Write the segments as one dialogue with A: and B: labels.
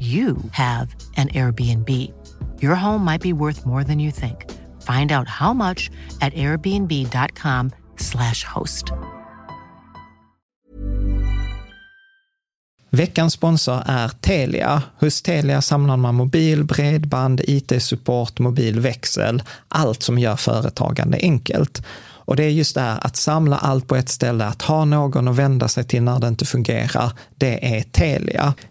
A: you have an Airbnb. Your home might be worth more than you think. Find out how much at airbnb.com slash host.
B: Veckans sponsor är Telia. Hos Telia samlar man mobil, bredband, IT-support, mobilväxel, allt som gör företagande enkelt. Och det är just det här att samla allt på ett ställe, att ha någon att vända sig till när det inte fungerar, det är Telia.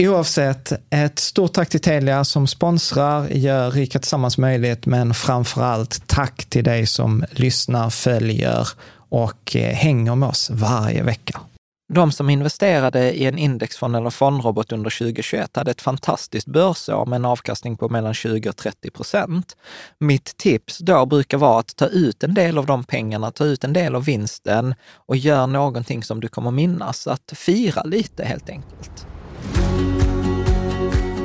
B: Oavsett, ett stort tack till Telia som sponsrar, gör Rika Tillsammans möjligt, men framför allt tack till dig som lyssnar, följer och eh, hänger med oss varje vecka. De som investerade i en indexfond eller fondrobot under 2021 hade ett fantastiskt börsår med en avkastning på mellan 20 och 30 procent. Mitt tips då brukar vara att ta ut en del av de pengarna, ta ut en del av vinsten och gör någonting som du kommer minnas. Att fira lite helt enkelt.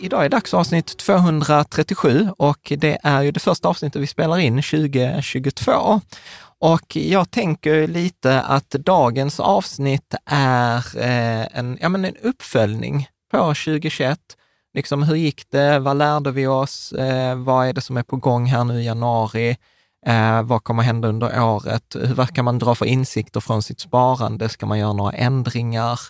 B: Idag är dags avsnitt 237 och det är ju det första avsnittet vi spelar in 2022. Och jag tänker lite att dagens avsnitt är eh, en, ja, men en uppföljning på 2021. Liksom, hur gick det? Vad lärde vi oss? Eh, vad är det som är på gång här nu i januari? Eh, vad kommer hända under året? Hur kan man dra för insikter från sitt sparande? Ska man göra några ändringar?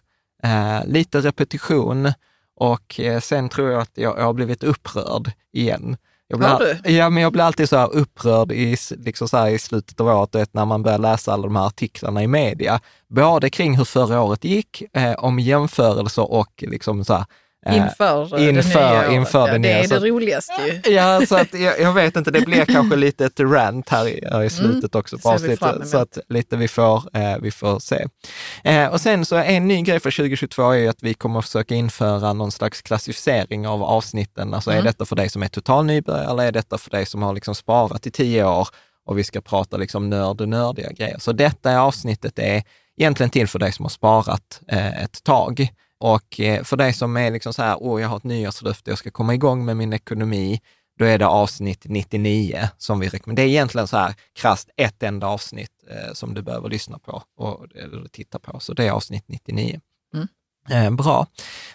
B: Eh, lite repetition och eh, sen tror jag att jag, jag har blivit upprörd igen. Jag blir,
C: Har du?
B: Ja, men jag blir alltid så här upprörd i, liksom så i slutet av året, vet, när man börjar läsa alla de här artiklarna i media. Både kring hur förra året gick, eh, om jämförelser och liksom så här,
C: Inför,
B: inför,
C: det nya
B: inför
C: ja,
B: det nya.
C: Det är
B: Så
C: det roligaste ju.
B: Ja, så att jag, jag vet inte, det blir kanske lite ett rant här i, här i slutet också på
C: Mm. vi fram
B: avsnittet. Så att lite vi får, eh, vi får se. Eh, och sen så en ny grej för 2022 är ju att vi kommer att försöka införa någon slags klassificering av avsnitten. Alltså
C: Mm.
B: är detta för dig som är total nybörjare eller är detta för dig som har liksom sparat i tio år och vi ska prata liksom nörd och nördiga grejer. Så detta avsnittet är egentligen till för dig som har sparat eh, ett tag. Och eh, för dig som är liksom så här, åh, jag har ett nyårslöfte, jag ska komma igång med min ekonomi, då är det avsnitt 99 som vi rekommenderar. Det är egentligen så här krasst ett enda avsnitt eh, som du behöver lyssna på och, eller titta på, så det är avsnitt 99.
C: Mm.
B: Eh, bra.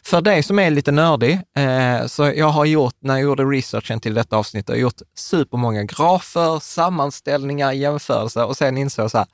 B: För dig som är lite nördig, eh, så jag har gjort, när jag gjorde researchen till detta avsnitt, jag har gjort supermånga grafer, sammanställningar, jämförelser och sen insåg jag så här,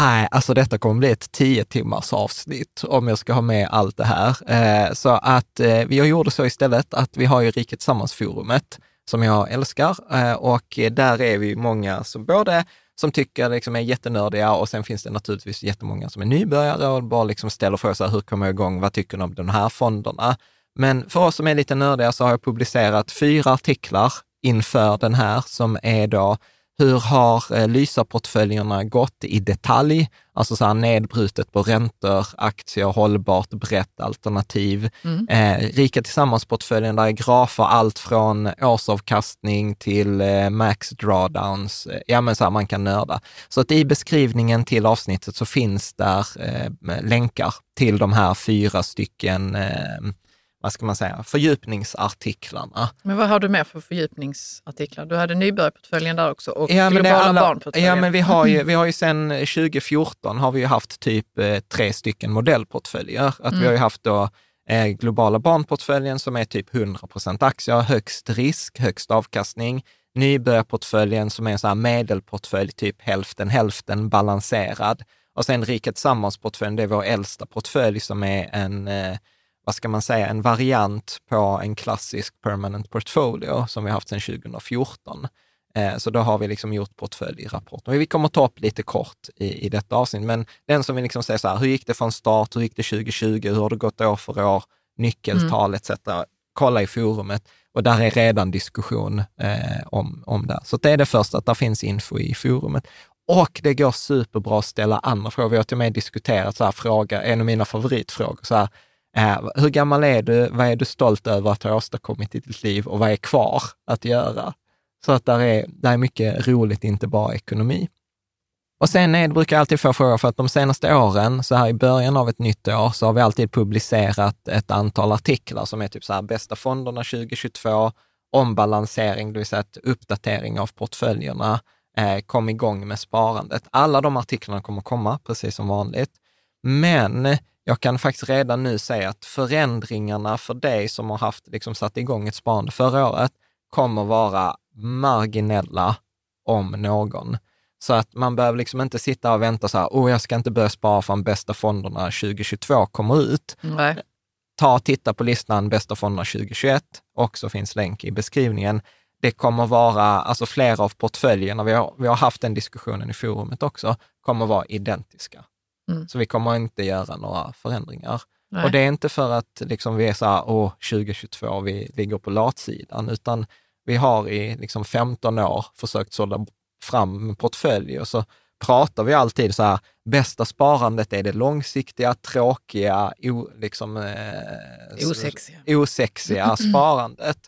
B: nej, alltså detta kommer bli ett tio timmars avsnitt om jag ska ha med allt det här. Eh, så att eh, vi gjorde så istället att vi har ju Riket Tillsammans-forumet som jag älskar eh, och där är vi många som både som tycker liksom är jättenördiga och sen finns det naturligtvis jättemånga som är nybörjare och bara liksom ställer frågor, så här, hur kommer jag igång, vad tycker ni om de här fonderna? Men för oss som är lite nördiga så har jag publicerat fyra artiklar inför den här som är då hur har eh, Lysa-portföljerna gått i detalj? Alltså så här nedbrutet på räntor, aktier, hållbart, brett alternativ. Mm. Eh, Rika Tillsammans-portföljen, där är grafer allt från årsavkastning till eh, max drawdowns. Eh, ja, men så här, man kan nörda. Så att i beskrivningen till avsnittet så finns där eh, länkar till de här fyra stycken eh, vad ska man säga, fördjupningsartiklarna.
C: Men vad har du mer för fördjupningsartiklar? Du hade nybörjarportföljen där också och ja, globala alla, barnportföljen.
B: Ja, men vi har ju, vi har ju sedan 2014 har vi ju haft typ eh, tre stycken modellportföljer. Att mm. Vi har ju haft då eh, globala barnportföljen som är typ 100 procent aktier, högst risk, högst avkastning. Nybörjarportföljen som är en sån här medelportfölj, typ hälften hälften balanserad. Och sen Rika Tillsammans-portföljen, det är vår äldsta portfölj som är en eh, vad ska man säga, en variant på en klassisk permanent portfolio som vi haft sedan 2014. Eh, så då har vi liksom gjort portföljrapporter. Vi kommer ta upp lite kort i, i detta avsnitt, men den som vill liksom säga så här, hur gick det från start, hur gick det 2020, hur har det gått år för år, nyckeltal mm. etc. Kolla i forumet och där är redan diskussion eh, om, om det. Så det är det första, att det finns info i forumet. Och det går superbra att ställa andra frågor. Vi har till och med diskuterat så här fråga, en av mina favoritfrågor, så här, Eh, hur gammal är du? Vad är du stolt över att ha åstadkommit i ditt liv och vad är kvar att göra? Så att där är, där är mycket roligt, inte bara ekonomi. Och sen är, brukar jag alltid få frågor, för att de senaste åren, så här i början av ett nytt år, så har vi alltid publicerat ett antal artiklar som är typ så här, bästa fonderna 2022, ombalansering, det vill säga ett uppdatering av portföljerna, eh, kom igång med sparandet. Alla de artiklarna kommer komma, precis som vanligt. Men jag kan faktiskt redan nu säga att förändringarna för dig som har haft, liksom satt igång ett sparande förra året, kommer vara marginella om någon. Så att man behöver liksom inte sitta och vänta så här, oh, jag ska inte börja spara förrän bästa fonderna 2022 kommer ut.
C: Nej.
B: Ta och titta på listan bästa fonderna 2021, också finns länk i beskrivningen. Det kommer vara, alltså flera av portföljerna, vi har, vi har haft den diskussionen i forumet också, kommer vara identiska. Mm. Så vi kommer inte göra några förändringar. Nej. Och det är inte för att liksom vi är så här, åh, 2022, vi ligger på latsidan, utan vi har i liksom 15 år försökt sålla fram en portfölj och så pratar vi alltid så här, bästa sparandet är det långsiktiga, tråkiga, o, liksom,
C: eh, osexiga,
B: osexiga sparandet.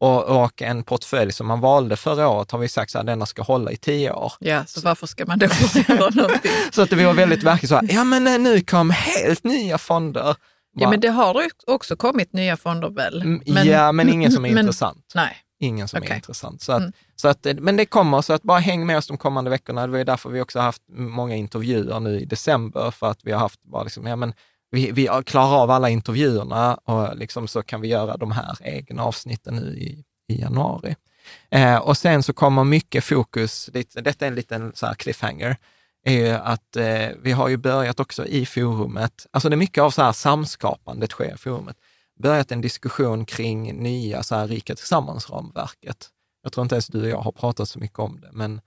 B: Och, och, en portfölj som man valde förra året har vi sagt att denna ska hålla i tio år.
C: Ja, så varför ska man då göra någonting?
B: så att det var väldigt verkligt så här, ja men eh, nu kom helt nya fonder.
C: Ja, men det har också kommit nya fonder väl?
B: Mm, men, ja, men ingen som är men, intressant.
C: Nej.
B: Ingen som okay. är intressant. Så att, mm. så att, men det kommer, så att bara häng med oss de kommande veckorna. Det var därför vi också haft många intervjuer nu i december, för att vi har haft bara liksom, ja men vi, vi klarar av alla intervjuerna och liksom så kan vi göra de här egna avsnitten nu i, i januari. Eh, och sen så kommer mycket fokus, detta är en liten så här cliffhanger, är ju att eh, vi har ju börjat också i forumet, alltså det är mycket av så här samskapandet sker i forumet, börjat en diskussion kring nya så här Rika Tillsammans-ramverket. Jag tror inte ens du och jag har pratat så mycket om det, men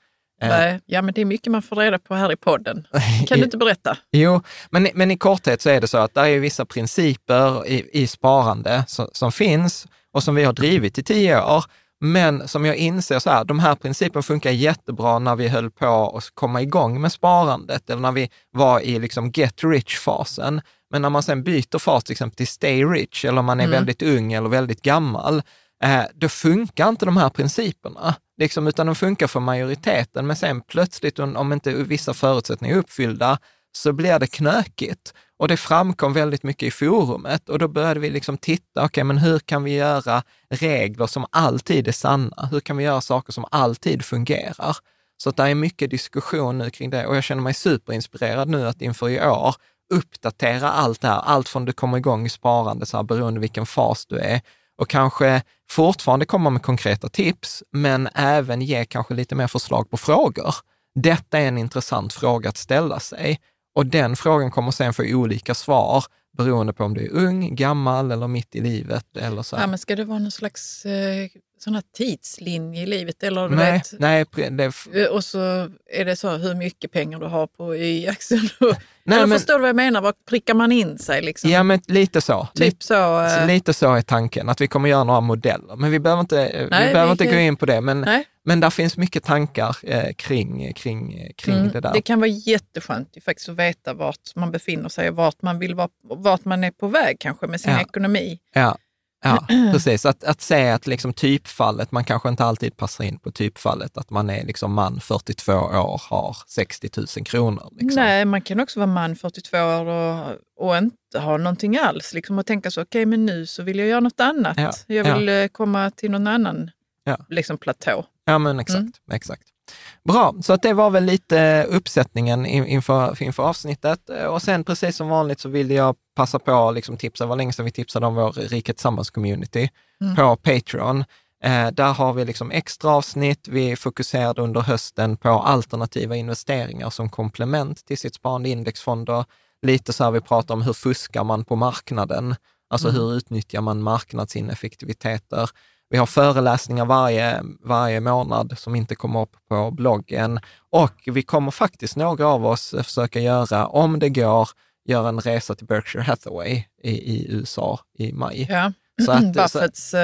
C: Nej, ja, men det är mycket man får reda på här i podden. Kan du inte berätta?
B: Jo, men, men i korthet så är det så att det är vissa principer i, i sparande som, som finns och som vi har drivit i tio år. Men som jag inser så här, de här principerna funkar jättebra när vi höll på att komma igång med sparandet eller när vi var i liksom get rich-fasen. Men när man sen byter fas till exempel till stay rich eller man är mm. väldigt ung eller väldigt gammal, eh, då funkar inte de här principerna liksom, utan de funkar för majoriteten. Men sen plötsligt, om inte vissa förutsättningar är uppfyllda, så blir det knökigt. Och det framkom väldigt mycket i forumet och då började vi liksom titta, okej, okay, men hur kan vi göra regler som alltid är sanna? Hur kan vi göra saker som alltid fungerar? Så att det är mycket diskussion nu kring det och jag känner mig superinspirerad nu att inför i år uppdatera allt det här, allt från du kommer igång i sparande, så här, beroende vilken fas du är, och kanske fortfarande komma med konkreta tips, men även ge kanske lite mer förslag på frågor. Detta är en intressant fråga att ställa sig och den frågan kommer sen få olika svar beroende på om du är ung, gammal eller mitt i livet. Eller så.
C: Ja, men ska det vara någon slags eh, sån tidslinje i livet? Eller, du
B: nej,
C: vet,
B: nej, det...
C: Eh, och så är det så hur mycket pengar du har på i aktien.
B: Nej,
C: eller
B: men...
C: förstår du vad jag menar? Var prickar man in sig? Liksom?
B: Ja, men lite så.
C: Typ lite, så, äh...
B: lite så är tanken, att vi kommer göra några modeller. Men vi behöver inte, nej, vi behöver vi inte gå in på det. Men, nej. men där finns mycket tankar eh, kring, kring, kring mm, det där.
C: Det kan vara jätteskönt faktiskt att veta vart man befinner sig och vart man, vill vara, vart man är på väg kanske med sin
B: ja.
C: ekonomi.
B: Ja. Ja, precis. Att, att säga att liksom typfallet, man kanske inte alltid passar in på typfallet, att man är liksom man 42 år, har 60 000 kronor. Liksom.
C: Nej, man kan också vara man 42 år och, och inte ha någonting alls. Liksom, och tänka så, okej, okay, men nu så vill jag göra något annat. Ja, jag vill ja. Eh, komma till någon annan ja. liksom, platå.
B: Ja, men exakt. Mm. exakt. Bra, så att det var väl lite uppsättningen inför, inför avsnittet. Och sen precis som vanligt så vill jag passa på att liksom tipsa, var länge sedan vi tipsade om vår Riket Tillsammans-community mm. på Patreon. Eh, där har vi liksom extra avsnitt. Vi fokuserade under hösten på alternativa investeringar som komplement till sitt sparande i indexfonder. Lite så här vi pratar om hur fuskar man på marknaden? Alltså mm. hur utnyttjar man marknadsineffektiviteter? Vi har föreläsningar varje, varje månad som inte kommer upp på bloggen och vi kommer faktiskt några av oss försöka göra, om det går, göra en resa till Berkshire Hathaway i, i USA i maj.
C: Ja. Så att, Buffetts så,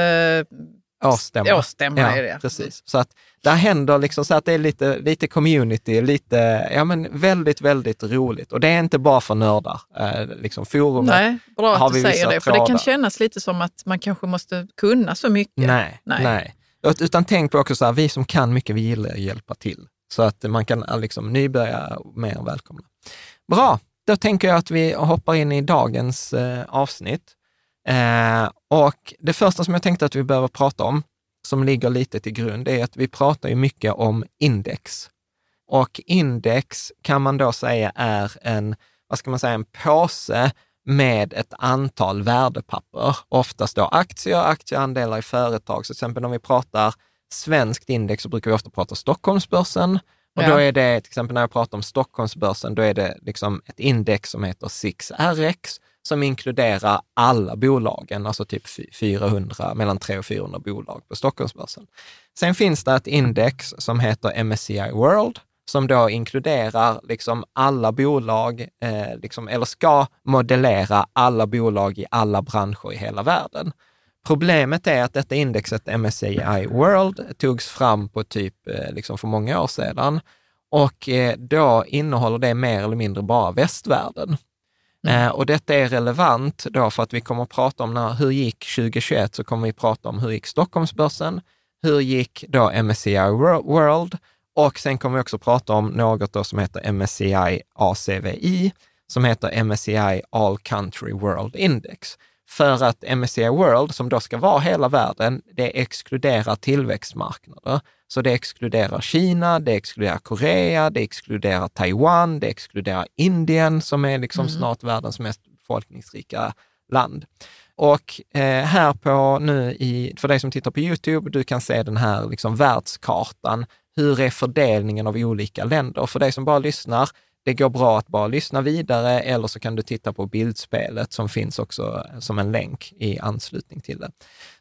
B: årsstämma.
C: årsstämma ja, är det.
B: Precis. Så att där händer liksom så att det är lite, lite community, lite, ja men väldigt, väldigt roligt. Och det är inte bara för nördar. Eh, liksom forumet
C: Nej, bra att du säger det, för det kan kännas lite som att man kanske måste kunna så mycket.
B: Nej, nej. nej. Utan tänk på också så här, vi som kan mycket, vi gillar att hjälpa till. Så att man kan liksom nybörja mer välkomna. Bra, då tänker jag att vi hoppar in i dagens eh, avsnitt. Eh, och det första som jag tänkte att vi behöver prata om, som ligger lite till grund, är att vi pratar ju mycket om index. Och index kan man då säga är en, vad ska man säga, en påse med ett antal värdepapper, oftast då aktier, aktieandelar i företag. Så till exempel om vi pratar svenskt index så brukar vi ofta prata Stockholmsbörsen. Och ja. då är det, till exempel när jag pratar om Stockholmsbörsen, då är det liksom ett index som heter 6RX som inkluderar alla bolagen, alltså typ 400, mellan 300 och 400 bolag på Stockholmsbörsen. Sen finns det ett index som heter MSCI World, som då inkluderar liksom alla bolag, eh, liksom, eller ska modellera alla bolag i alla branscher i hela världen. Problemet är att detta indexet MSCI World togs fram på typ eh, liksom för många år sedan och eh, då innehåller det mer eller mindre bara västvärlden. Mm. Eh, och detta är relevant då för att vi kommer att prata om när, hur gick 2021, så kommer vi att prata om hur gick Stockholmsbörsen, hur gick då MSCI World och sen kommer vi också prata om något då som heter MSCI ACVI, som heter MSCI All Country World Index. För att MSCI World, som då ska vara hela världen, det exkluderar tillväxtmarknader. Så det exkluderar Kina, det exkluderar Korea, det exkluderar Taiwan, det exkluderar Indien som är liksom mm. snart världens mest befolkningsrika land. Och eh, här på nu, i, för dig som tittar på Youtube, du kan se den här liksom världskartan. Hur är fördelningen av olika länder? För dig som bara lyssnar, det går bra att bara lyssna vidare eller så kan du titta på bildspelet som finns också som en länk i anslutning till det.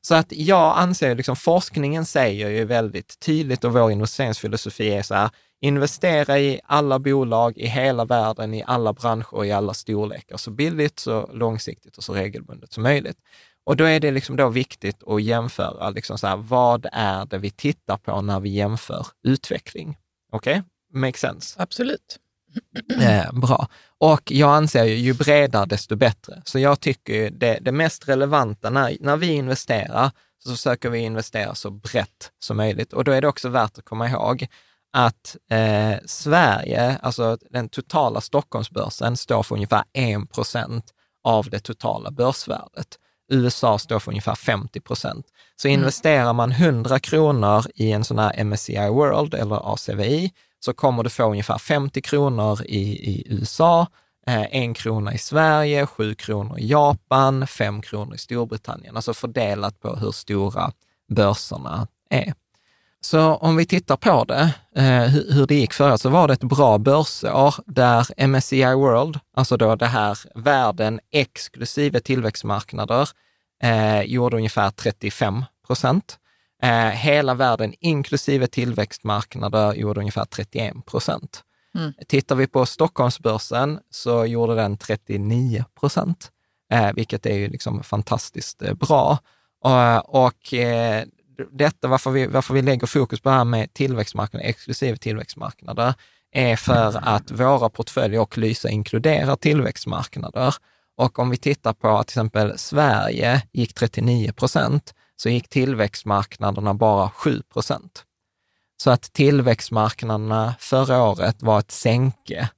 B: Så att jag anser, liksom forskningen säger ju väldigt tydligt och vår investeringsfilosofi är så här, investera i alla bolag i hela världen, i alla branscher och i alla storlekar, så billigt, så långsiktigt och så regelbundet som möjligt. Och då är det liksom då viktigt att jämföra, liksom så här, vad är det vi tittar på när vi jämför utveckling? Okej, okay? makes sense?
C: Absolut.
B: Eh, bra. Och jag anser ju, ju bredare desto bättre. Så jag tycker det, det mest relevanta när, när vi investerar, så försöker vi investera så brett som möjligt. Och då är det också värt att komma ihåg att eh, Sverige, alltså den totala Stockholmsbörsen, står för ungefär 1 procent av det totala börsvärdet. USA står för ungefär 50 procent. Så mm. investerar man 100 kronor i en sån här MSCI World eller ACVI, så kommer du få ungefär 50 kronor i, i USA eh, en krona i Sverige, sju kronor i Japan, fem kronor i Storbritannien, alltså fördelat på hur stora börserna är. Så om vi tittar på det, eh, hur det gick förra, så var det ett bra börsår där MSCI World, alltså då det här världen exklusive tillväxtmarknader, eh, gjorde ungefär 35 procent. Eh, hela världen inklusive tillväxtmarknader gjorde ungefär 31 procent. Mm. Tittar vi på Stockholmsbörsen så gjorde den 39 procent, eh, vilket är ju liksom fantastiskt eh, bra. Och, och eh, detta, varför vi, varför vi lägger fokus på det här med tillväxtmarknader, exklusive tillväxtmarknader, är för att våra portföljer och Lysa inkluderar tillväxtmarknader. Och om vi tittar på till exempel Sverige gick 39 procent, så gick tillväxtmarknaderna bara 7 procent. Så att tillväxtmarknaderna förra året var ett sänke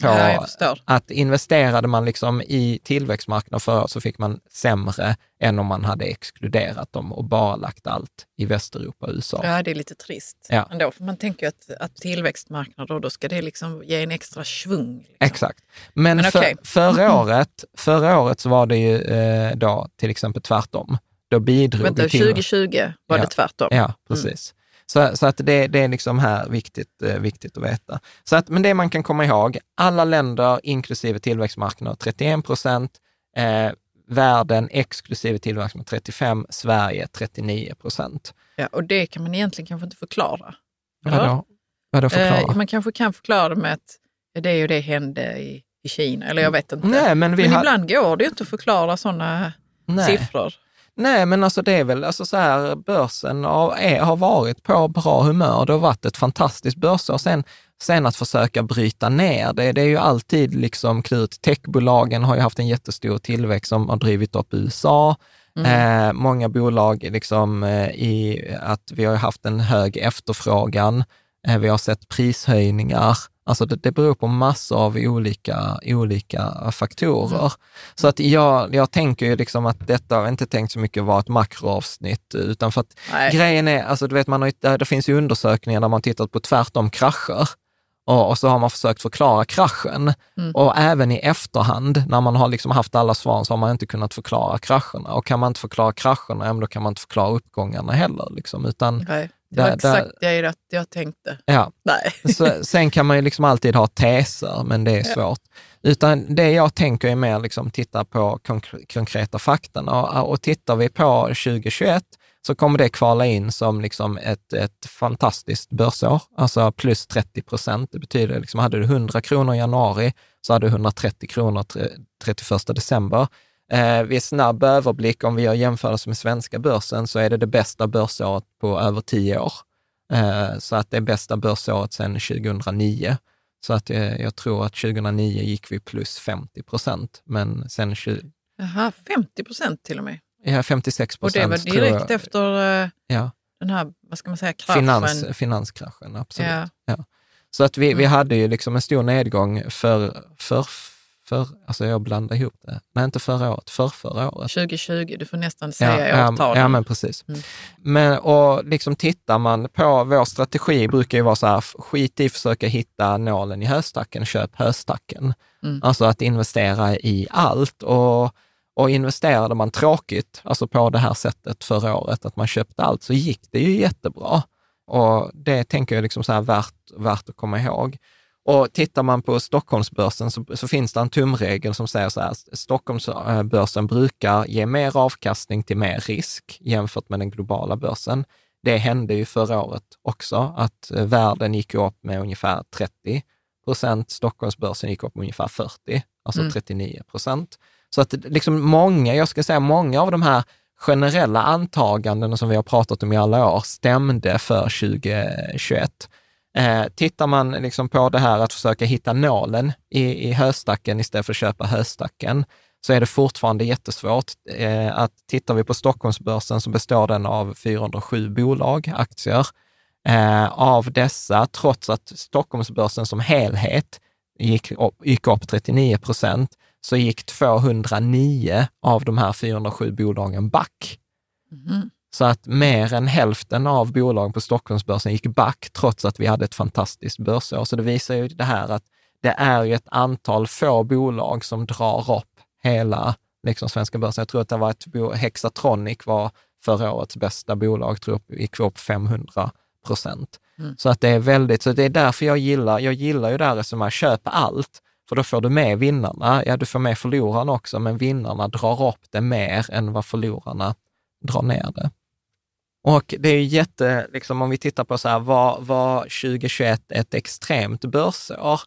B: på ja, att investerade man liksom i tillväxtmarknader förra så fick man sämre än om man hade exkluderat dem och bara lagt allt i Västeuropa och USA.
C: Ja, det är lite trist ja. ändå, för man tänker ju att, att tillväxtmarknader, då ska det liksom ge en extra svung. Liksom.
B: Exakt. Men, Men okay. för, förra, året, förra året så var det ju eh, då till exempel tvärtom. Då bidrog
C: Vänta, till... 2020 var
B: ja.
C: det tvärtom?
B: Ja, precis. Mm. Så, så att det, det är liksom här viktigt, eh, viktigt att veta. Så att, men det man kan komma ihåg, alla länder inklusive tillväxtmarknader 31 procent, eh, världen exklusive tillväxtmarknader 35, Sverige 39 procent.
C: Ja, och det kan man egentligen kanske inte förklara.
B: Vadå? Vadå förklara? Eh,
C: man kanske kan förklara med att det och det hände i, i Kina, eller jag vet inte.
B: Nej, men vi
C: men
B: har...
C: ibland går det inte att förklara sådana siffror.
B: Nej, men alltså det är väl alltså så här, börsen har, är, har varit på bra humör. Det har varit ett fantastiskt börsår. Sen, sen att försöka bryta ner det, det är ju alltid liksom klurigt. Techbolagen har ju haft en jättestor tillväxt som har drivit upp USA. Mm. Eh, många bolag, liksom, eh, i att vi har haft en hög efterfrågan. Eh, vi har sett prishöjningar. Alltså det, det beror på massor av olika, olika faktorer. Mm. Så att jag, jag tänker ju liksom att detta har inte tänkt så mycket vara ett makroavsnitt, utan för att Nej. grejen är, alltså du vet, man har, det finns ju undersökningar där man tittat på tvärtom krascher. Och, och, så har man försökt förklara kraschen. Mm. Och även i efterhand, när man har liksom haft alla svar, så har man inte kunnat förklara krascherna. Och kan man inte förklara krascherna, då kan man inte förklara uppgångarna heller. Liksom. Utan
C: Nej. Det var där, exakt där, det jag tänkte.
B: Ja.
C: Nej.
B: Så, sen kan man ju liksom alltid ha teser, men det är ja. svårt. Utan det jag tänker är mer liksom titta på konkreta fakta. Och, och tittar vi på 2021 så kommer det kvala in som liksom ett, ett fantastiskt börsår, alltså plus 30 procent. Det betyder, liksom, hade du 100 kronor i januari så hade du 130 kronor 31 december. Eh, vid snabb överblick, om vi gör jämförelse med svenska börsen, så är det det bästa börsåret på över tio år. Eh, så att det är bästa börsåret sedan 2009. Så att eh, jag tror att 2009 gick vi plus 50 procent, men sen... 20...
C: Jaha, 50 procent till och med?
B: Ja, 56 procent.
C: Och det var direkt efter eh, ja. den här, vad ska man säga, kraschen?
B: Finans, finanskraschen, absolut. Ja. ja. Så att vi, mm. vi hade ju liksom en stor nedgång för, för för, alltså jag blandar ihop det. Nej, inte förra året, för förra året.
C: 2020, du får nästan säga ja, årtalen.
B: Ja, men precis. Mm. Men och liksom tittar man på vår strategi, brukar ju vara så här, skit i att försöka hitta nålen i höstacken, köp höstacken. Mm. Alltså att investera i allt. Och, och investerade man tråkigt, alltså på det här sättet förra året, att man köpte allt, så gick det ju jättebra. Och det tänker jag liksom så här värt, värt att komma ihåg. Och tittar man på Stockholmsbörsen så, så, finns det en tumregel som säger så här, Stockholmsbörsen brukar ge mer avkastning till mer risk jämfört med den globala börsen. Det hände ju förra året också, att eh, världen gick upp med ungefär 30 procent, Stockholmsbörsen gick upp med ungefär 40, alltså mm. 39 procent. Så att liksom många, jag ska säga många av de här generella antagandena som vi har pratat om i alla år stämde för 2021. Eh, tittar man liksom på det här att försöka hitta nålen i, i höstacken istället för att köpa höstacken, så är det fortfarande jättesvårt. Eh, att tittar vi på Stockholmsbörsen så består den av 407 bolag, aktier. Eh, av dessa, trots att Stockholmsbörsen som helhet gick upp, gick upp 39 procent, så gick 209 av de här 407 bolagen back. Mm. Så att mer än hälften av bolagen på Stockholmsbörsen gick back trots att vi hade ett fantastiskt börsår. Så det visar ju det här att det är ju ett antal få bolag som drar upp hela liksom, svenska börsen. Jag tror att det var ett Hexatronic var förra årets bästa bolag, tror jag gick upp 500 procent. Mm. Så att det är väldigt, så det är därför jag gillar, jag gillar ju det här resonemanget, köp allt, för då får du med vinnarna. Ja, du får med förlorarna också, men vinnarna drar upp det mer än vad förlorarna drar ner det. Och det är ju jätte, liksom om vi tittar på så här, var, var 2021 ett extremt börsår?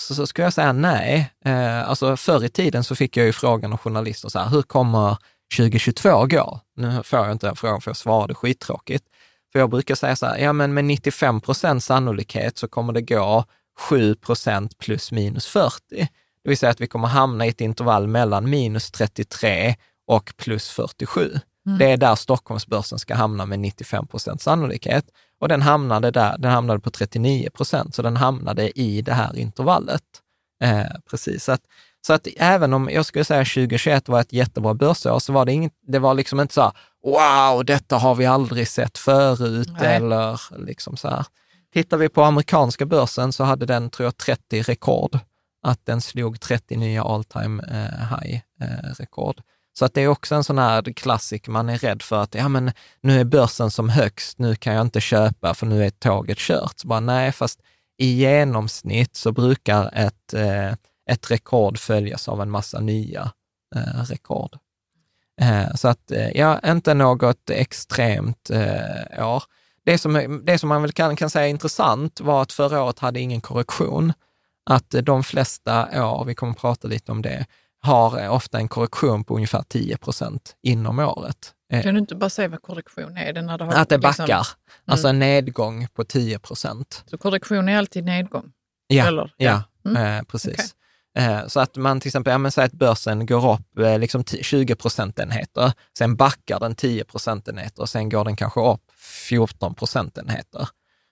B: Så, så skulle jag säga nej. Eh, alltså förr i tiden så fick jag ju frågan av journalister så här, hur kommer 2022 gå? Nu får jag inte den frågan för jag svarade skittråkigt. För jag brukar säga så här, ja men med 95 procents sannolikhet så kommer det gå 7 procent plus minus 40. Det vill säga att vi kommer hamna i ett intervall mellan minus 33 och plus 47. Mm. Det är där Stockholmsbörsen ska hamna med 95 procents sannolikhet. Och den hamnade där, den hamnade på 39 procent, så den hamnade i det här intervallet. Eh, precis, så att, så att även om jag skulle säga 2021 var ett jättebra börsår, så var det, inget, det var liksom inte så här, wow, detta har vi aldrig sett förut, Nej. eller liksom så här. Tittar vi på amerikanska börsen så hade den, tror jag, 30 rekord. Att den slog 30 nya all time eh, high-rekord. Så att det är också en sån här klassik, man är rädd för att ja, men nu är börsen som högst, nu kan jag inte köpa för nu är tåget kört. Så bara, nej, fast i genomsnitt så brukar ett, eh, ett rekord följas av en massa nya eh, rekord. Eh, så att, eh, ja, inte något extremt eh, år. Det som, det som man väl kan, kan säga är intressant var att förra året hade ingen korrektion. Att de flesta år, vi kommer att prata lite om det, har ofta en korrektion på ungefär 10 procent inom året.
C: Eh, kan du inte bara säga vad korrektion är? Det när det har,
B: att det liksom- backar, liksom, alltså en nedgång på 10 procent.
C: Så korrektion är alltid nedgång?
B: Ja, Eller? ja, mm. eh, precis. Okay. Eh, så att man till exempel, ja, men säg att börsen går upp eh, liksom 20 procentenheter, sen backar den 10 procentenheter och sen går den kanske upp 14 procentenheter.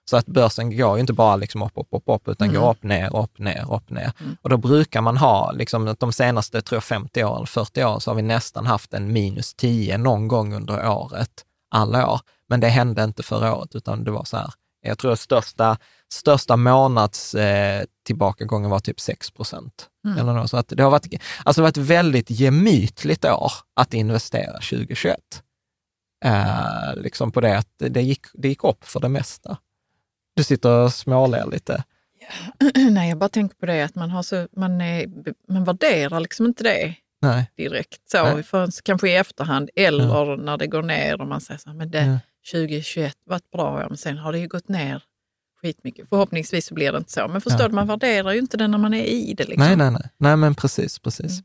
B: Så att börsen går ju inte bara liksom upp, upp, upp, upp, utan mm. går upp, ner, upp, ner, upp, ner. Mm. Och då brukar man ha, liksom, de senaste tror jag 50 år eller 40 år, så har vi nästan haft en minus 10 någon gång under året, alla år. Men det hände inte förra året, utan det var så här, jag tror största, största månads eh, tillbakagången var typ 6 procent. Mm. Så att det har varit, alltså det varit ett väldigt gemytligt år att investera 2021. Eh, liksom på det att det gick, det gick upp för det mesta. Du sitter och småler lite.
C: Nej, jag bara tänker på det att man, har så, man, är, man värderar liksom inte det Nej. direkt. Så, Nej. För, kanske i efterhand eller ja. när det går ner och man säger så här, men det, ja. 2021 var ett bra men sen har det ju gått ner skitmycket. Förhoppningsvis så blir det inte så. Men förstår ja. du, man värderar ju inte det när man är i det. Liksom.
B: Nej, nej, nej. Nej, men precis, precis.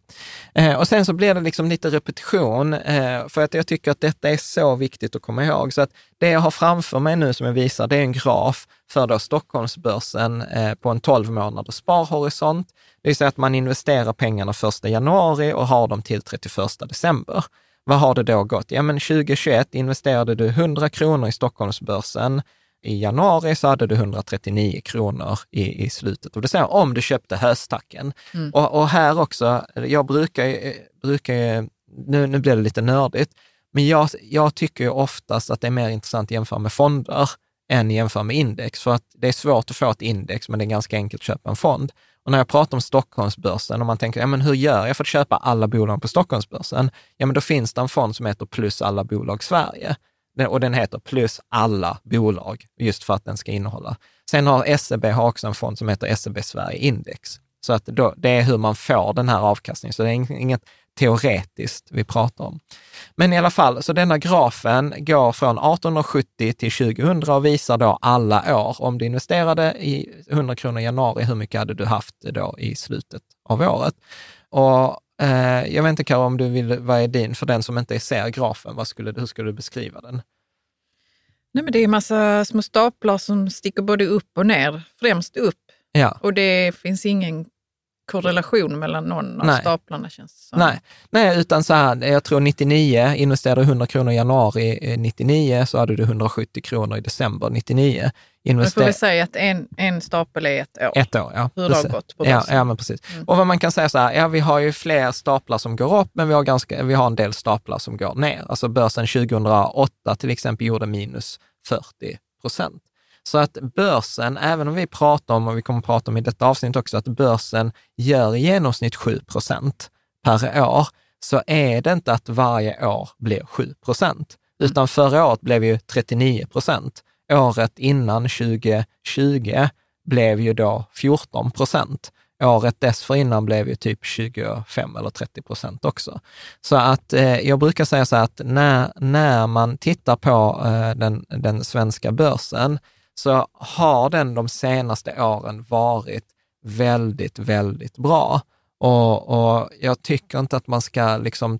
B: Mm. Eh, och sen så blir det liksom lite repetition, eh, för att jag tycker att detta är så viktigt att komma ihåg. Så att det jag har framför mig nu som jag visar, det är en graf för då Stockholmsbörsen eh, på en 12 månaders sparhorisont. Det vill säga att man investerar pengarna 1 januari och har dem till 31 december. Vad har det då gått? Ja, men 2021 investerade du 100 kronor i Stockholmsbörsen i januari så hade du 139 kronor i, i slutet av december, om du köpte höstacken. Mm. Och, och, här också, jag brukar, brukar nu, nu blir det lite nördigt, men jag, jag tycker oftast att det är mer intressant att jämföra med fonder än jämföra med index, för att det är svårt att få ett index, men det är ganska enkelt att köpa en fond. Och när jag pratar om Stockholmsbörsen och man tänker, ja men hur gör jag för att köpa alla bolag på Stockholmsbörsen? Ja men då finns det en fond som heter Plus alla bolag Sverige och den heter plus alla bolag, just för att den ska innehålla. Sen har SEB har också en fond som heter SEB Sverige Index. Så att då, det är hur man får den här avkastningen, så det är inget teoretiskt vi pratar om. Men i alla fall, så denna grafen går från 1870 till 2000 och visar då alla år. Om du investerade i 100 kronor i januari, hur mycket hade du haft då i slutet av året? Och Eh, jag vet inte Karo, om du vill, vad är din, för den som inte ser grafen, vad skulle, hur skulle du beskriva den?
C: Nej, men det är massa små staplar som sticker både upp och ner, främst upp. Ja. Och det finns ingen korrelation mellan någon av Nej. staplarna känns det som.
B: Nej. Nej, utan så här, jag tror 99, investerade 100 kronor i januari 99, så hade du 170 kronor i december 99.
C: Invester... Men får vi säga att en, en stapel är ett år?
B: Ett år, ja.
C: Hur det har gått på
B: ja, ja, men precis. Mm. Och vad man kan säga så här, ja vi har ju fler staplar som går upp, men vi har, ganska, vi har en del staplar som går ner. Alltså börsen 2008 till exempel gjorde minus 40 procent. Så att börsen, även om vi pratar om, och vi kommer att prata om i detta avsnitt också, att börsen gör i genomsnitt 7 procent per år, så är det inte att varje år blir 7 procent, utan förra året blev ju 39 procent. Året innan 2020 blev ju då 14 procent. Året dessförinnan blev ju typ 25 eller 30 procent också. Så att eh, jag brukar säga så här att när, när man tittar på eh, den, den svenska börsen så har den de senaste åren varit väldigt, väldigt bra. Och, och jag tycker inte att man ska liksom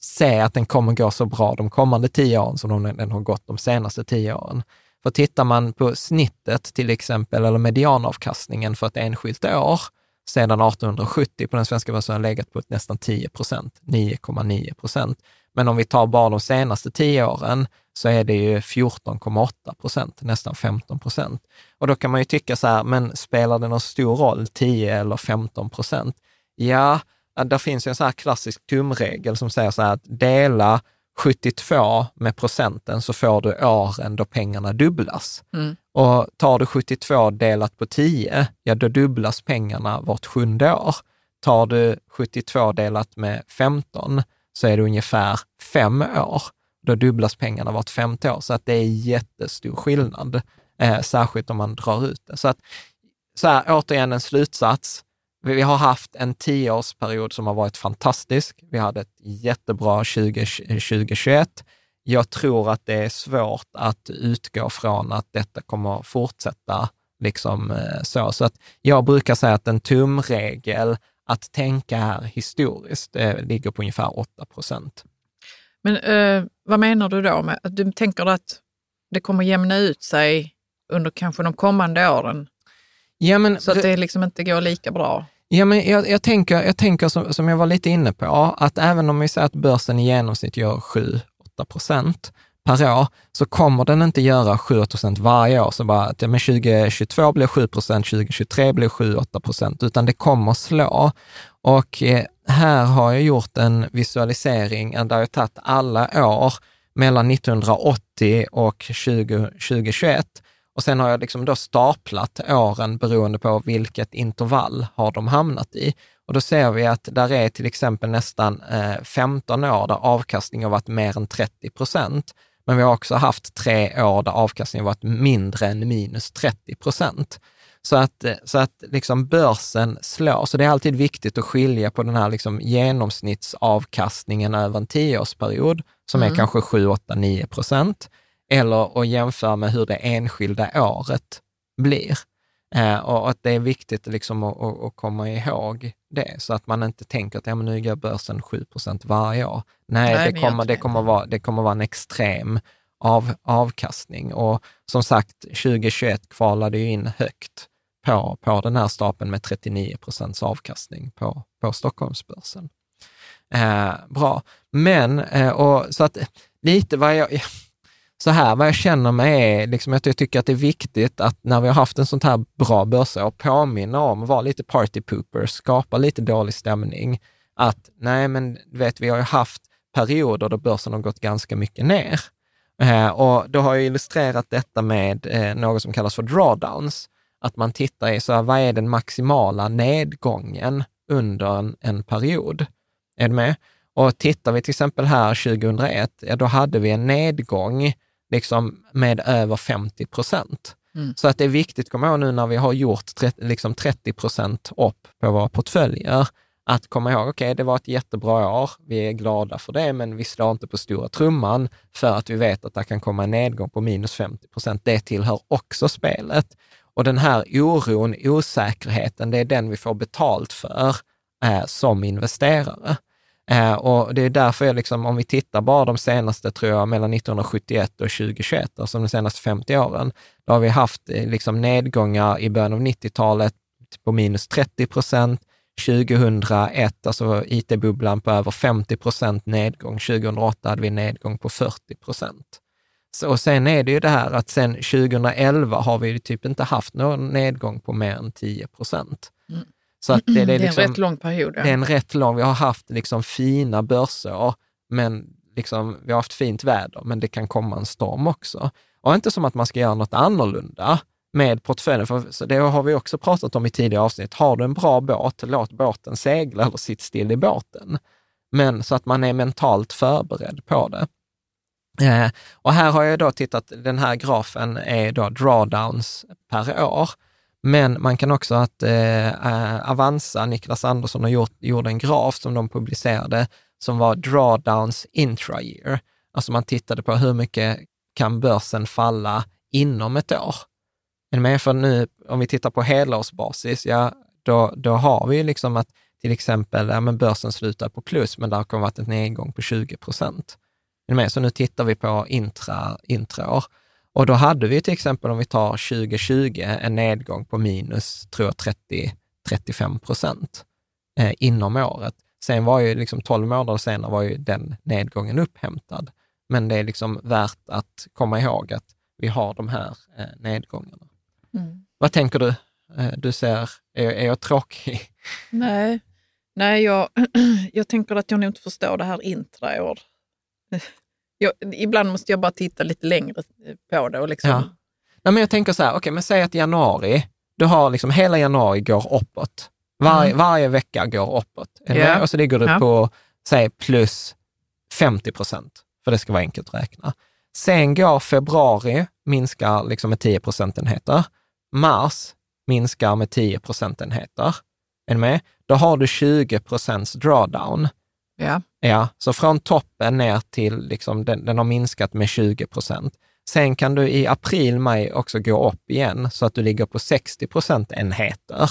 B: se att den kommer gå så bra de kommande tio åren som den har gått de senaste tio åren. För tittar man på snittet till exempel, eller medianavkastningen för ett enskilt år, sedan 1870 på den svenska börsen har legat på nästan 10 procent, 9,9 procent. Men om vi tar bara de senaste tio åren så är det ju 14,8 procent, nästan 15 procent. Och då kan man ju tycka så här, men spelar det någon stor roll, 10 eller 15 procent? Ja, där finns ju en så här klassisk tumregel som säger så här att dela 72 med procenten så får du åren då pengarna dubblas. Mm. Och tar du 72 delat på 10, ja då dubblas pengarna vart sjunde år. Tar du 72 delat med 15 så är det ungefär fem år. Då dubblas pengarna vart femte år, så att det är jättestor skillnad, eh, särskilt om man drar ut det. Så att, så här, återigen en slutsats. Vi har haft en tioårsperiod som har varit fantastisk. Vi hade ett jättebra 2021. Eh, jag tror att det är svårt att utgå från att detta kommer fortsätta liksom eh, så. Så att jag brukar säga att en tumregel att tänka här historiskt eh, ligger på ungefär 8 procent.
C: Men eh, vad menar du då med att du tänker att det kommer jämna ut sig under kanske de kommande åren?
B: Ja, men,
C: så att det liksom inte går lika bra?
B: Ja, men jag, jag tänker, jag tänker som, som jag var lite inne på, att även om vi säger att börsen i genomsnitt gör 7-8 procent per år, så kommer den inte göra 7 procent varje år. Så bara att ja, men 2022 blir 7 procent, 2023 blir 7-8 procent, utan det kommer slå. Och eh, här har jag gjort en visualisering där jag tagit alla år mellan 1980 och 20, 2021 och sen har jag liksom då staplat åren beroende på vilket intervall har de hamnat i. Och då ser vi att där är till exempel nästan eh, 15 år där avkastningen har varit mer än 30 procent. Men vi har också haft tre år där avkastningen varit mindre än minus 30 procent. Så att, så att liksom börsen slår, så det är alltid viktigt att skilja på den här liksom genomsnittsavkastningen över en tioårsperiod, som mm. är kanske 7, 8, 9 procent, eller att jämföra med hur det enskilda året blir. Eh, och att det är viktigt liksom att, att, komma ihåg det, så att man inte tänker att ja, men nu gör börsen 7 procent varje år. Nej, Nej det, kommer, det, kommer vara, det kommer vara en extrem av, avkastning. Och som sagt, 2021 kvalade ju in högt på, på den här stapeln med 39 procents avkastning på, på Stockholmsbörsen. Eh, bra, men eh, och, så att lite vad jag, så här, vad jag känner mig är liksom att jag tycker att det är viktigt att när vi har haft en sånt här bra börsår, påminna om vara lite party poopers, skapa lite dålig stämning. Att nej, men vet, vi har ju haft perioder då börsen har gått ganska mycket ner. Eh, och då har jag illustrerat detta med eh, något som kallas för drawdowns att man tittar i så här, vad är den maximala nedgången under en, en period? Är du med? Och tittar vi till exempel här 2001, ja, då hade vi en nedgång liksom med över 50 procent. Mm. Så att det är viktigt att komma ihåg nu när vi har gjort 30, liksom 30 procent upp på våra portföljer, att komma ihåg, okej, okay, det var ett jättebra år, vi är glada för det, men vi slår inte på stora trumman för att vi vet att det kan komma en nedgång på minus 50 procent. Det tillhör också spelet. Och den här oron, osäkerheten, det är den vi får betalt för eh, som investerare. Eh, och det är därför jag liksom, om vi tittar bara de senaste, tror jag, mellan 1971 och 2021, alltså de senaste 50 åren, då har vi haft eh, liksom nedgångar i början av 90-talet typ på minus 30 procent, 2001, alltså IT-bubblan på över 50 procent nedgång, 2008 hade vi nedgång på 40 procent. Och sen är det ju det här att sen 2011 har vi typ inte haft någon nedgång på mer än 10 procent.
C: Mm. Så att det, det, är liksom, det är en liksom- rätt lång period. Ja.
B: Det är en rätt lång, vi har haft liksom fina börser, men liksom, vi har haft fint väder, men det kan komma en storm också. Och inte som att man ska göra något annorlunda med portföljen, för det har vi också pratat om i tidigare avsnitt. Har du en bra båt, låt båten segla eller sitt still i båten. Men så att man är mentalt förberedd på det. Eh, och här har jag då tittat, den här grafen är då drawdowns per år. Men man kan också att eh, eh, Avanza, Niklas Andersson, har gjort, gjorde en graf som de publicerade som var drawdowns intra-year. Alltså man tittade på hur mycket kan börsen falla inom ett år. Är med? För nu, om vi tittar på helårsbasis, ja, då, då har vi liksom att till exempel, ja, men börsen slutar på plus, men det har kommit varit en nedgång på 20 procent. Är Så nu tittar vi på intra, intraår. Och då hade vi till exempel, om vi tar 2020, en nedgång på minus, tror jag, 30, 35 procent eh, inom året. Sen var ju liksom 12 månader senare var ju den nedgången upphämtad. Men det är liksom värt att komma ihåg att vi har de här eh, nedgångarna. Mm. Vad tänker du? Eh, du ser, är, är jag tråkig?
C: Nej, Nej jag, jag tänker att jag nog inte förstår det här intraår. Jag, ibland måste jag bara titta lite längre på det. Och liksom... ja.
B: Nej, men jag tänker så här, okay, men säg att januari, du har liksom hela januari går uppåt. Var, mm. Varje vecka går uppåt. Yeah. Och så ligger du ja. på, säg plus 50 procent, för det ska vara enkelt att räkna. Sen går februari, minskar liksom med 10 procentenheter. Mars minskar med 10 procentenheter. Är du med? Då har du 20 procents drawdown.
C: Ja.
B: Ja, så från toppen ner till, liksom, den, den har minskat med 20 procent. Sen kan du i april, maj också gå upp igen så att du ligger på 60 procentenheter.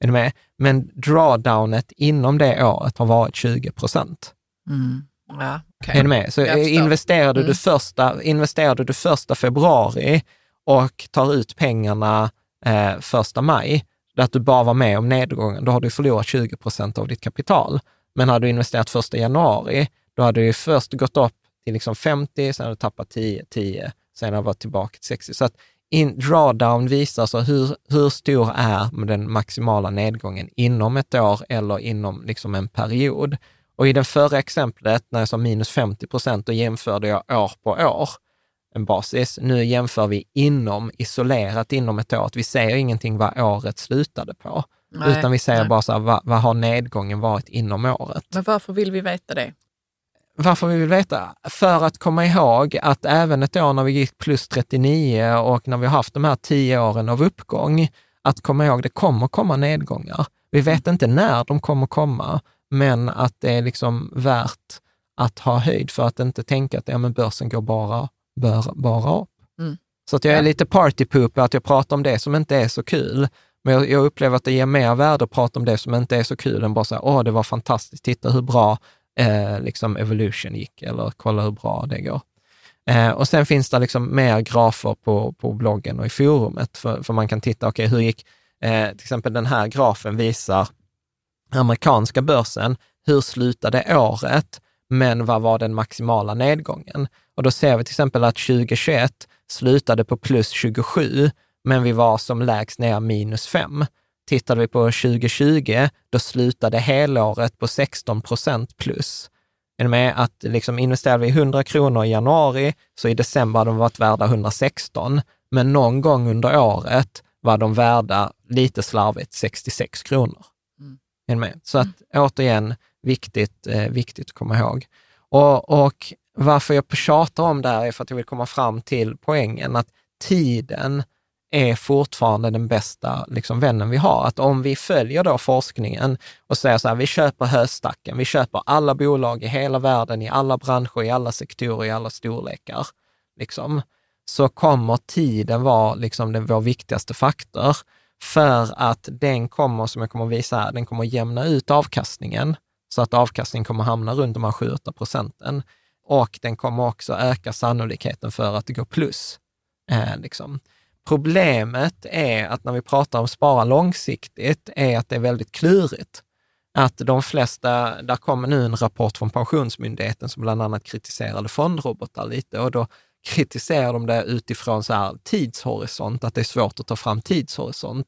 B: Är du med? Men drawdownet inom det året har varit 20 procent.
C: Mm. Ja, okay.
B: Är du med? Så investerade, mm. du första, investerade du första februari och tar ut pengarna eh, första maj, att du bara var med om nedgången, då har du förlorat 20 procent av ditt kapital. Men hade du investerat första januari, då hade du först gått upp till liksom 50, sen hade du tappat 10, 10, sen har du varit tillbaka till 60. Så att in, drawdown visar så hur, hur stor är den maximala nedgången inom ett år eller inom liksom en period. Och i det förra exemplet, när jag sa minus 50 procent, då jämförde jag år på år, en basis. Nu jämför vi inom, isolerat inom ett år. Vi säger ingenting vad året slutade på. Nej, utan vi säger nej. bara så här, vad, vad, har nedgången varit inom året?
C: Men varför vill vi veta det?
B: Varför vi vill veta? För att komma ihåg att även ett år när vi gick plus 39 och när vi har haft de här tio åren av uppgång, att komma ihåg, det kommer komma nedgångar. Vi vet inte när de kommer komma, men att det är liksom värt att ha höjd för att inte tänka att ja, men börsen går bara, bör, bara upp. Mm. Så att jag är lite partypooper, att jag pratar om det som inte är så kul. Men jag, jag, upplever att det ger mer värde att prata om det som inte är så kul än bara så här, åh, det var fantastiskt, titta hur bra eh, liksom evolution gick, eller kolla hur bra det går. Eh, och sen finns det liksom mer grafer på, på bloggen och i forumet, för, för man kan titta, okej, okay, hur gick, eh, till exempel den här grafen visar amerikanska börsen, hur slutade året, men vad var den maximala nedgången? Och då ser vi till exempel att 2021 slutade på plus 27, men vi var som lägst ner minus 5. Tittade vi på 2020, då slutade helåret på 16 procent plus. Är det med att liksom investerade vi 100 kronor i januari, så i december hade de varit värda 116, men någon gång under året var de värda, lite slarvigt, 66 kronor. Mm. Är det med? Så att mm. återigen, viktigt, eh, viktigt att komma ihåg. Och, och varför jag tjatar om det här är för att jag vill komma fram till poängen att tiden är fortfarande den bästa liksom, vännen vi har. Att om vi följer då forskningen och säger så här, vi köper höstacken, vi köper alla bolag i hela världen, i alla branscher, i alla sektorer, i alla storlekar, liksom, så kommer tiden vara liksom den, vår viktigaste faktor. För att den kommer, som jag kommer att visa här, den kommer att jämna ut avkastningen, så att avkastningen kommer att hamna runt de här 7-8 procenten. Och den kommer också öka sannolikheten för att det går plus. Eh, liksom. Problemet är att när vi pratar om spara långsiktigt, är att det är väldigt klurigt. Att de flesta, där kommer nu en rapport från Pensionsmyndigheten som bland annat kritiserade fondrobotar lite och då kritiserar de det utifrån så här tidshorisont, att det är svårt att ta fram tidshorisont.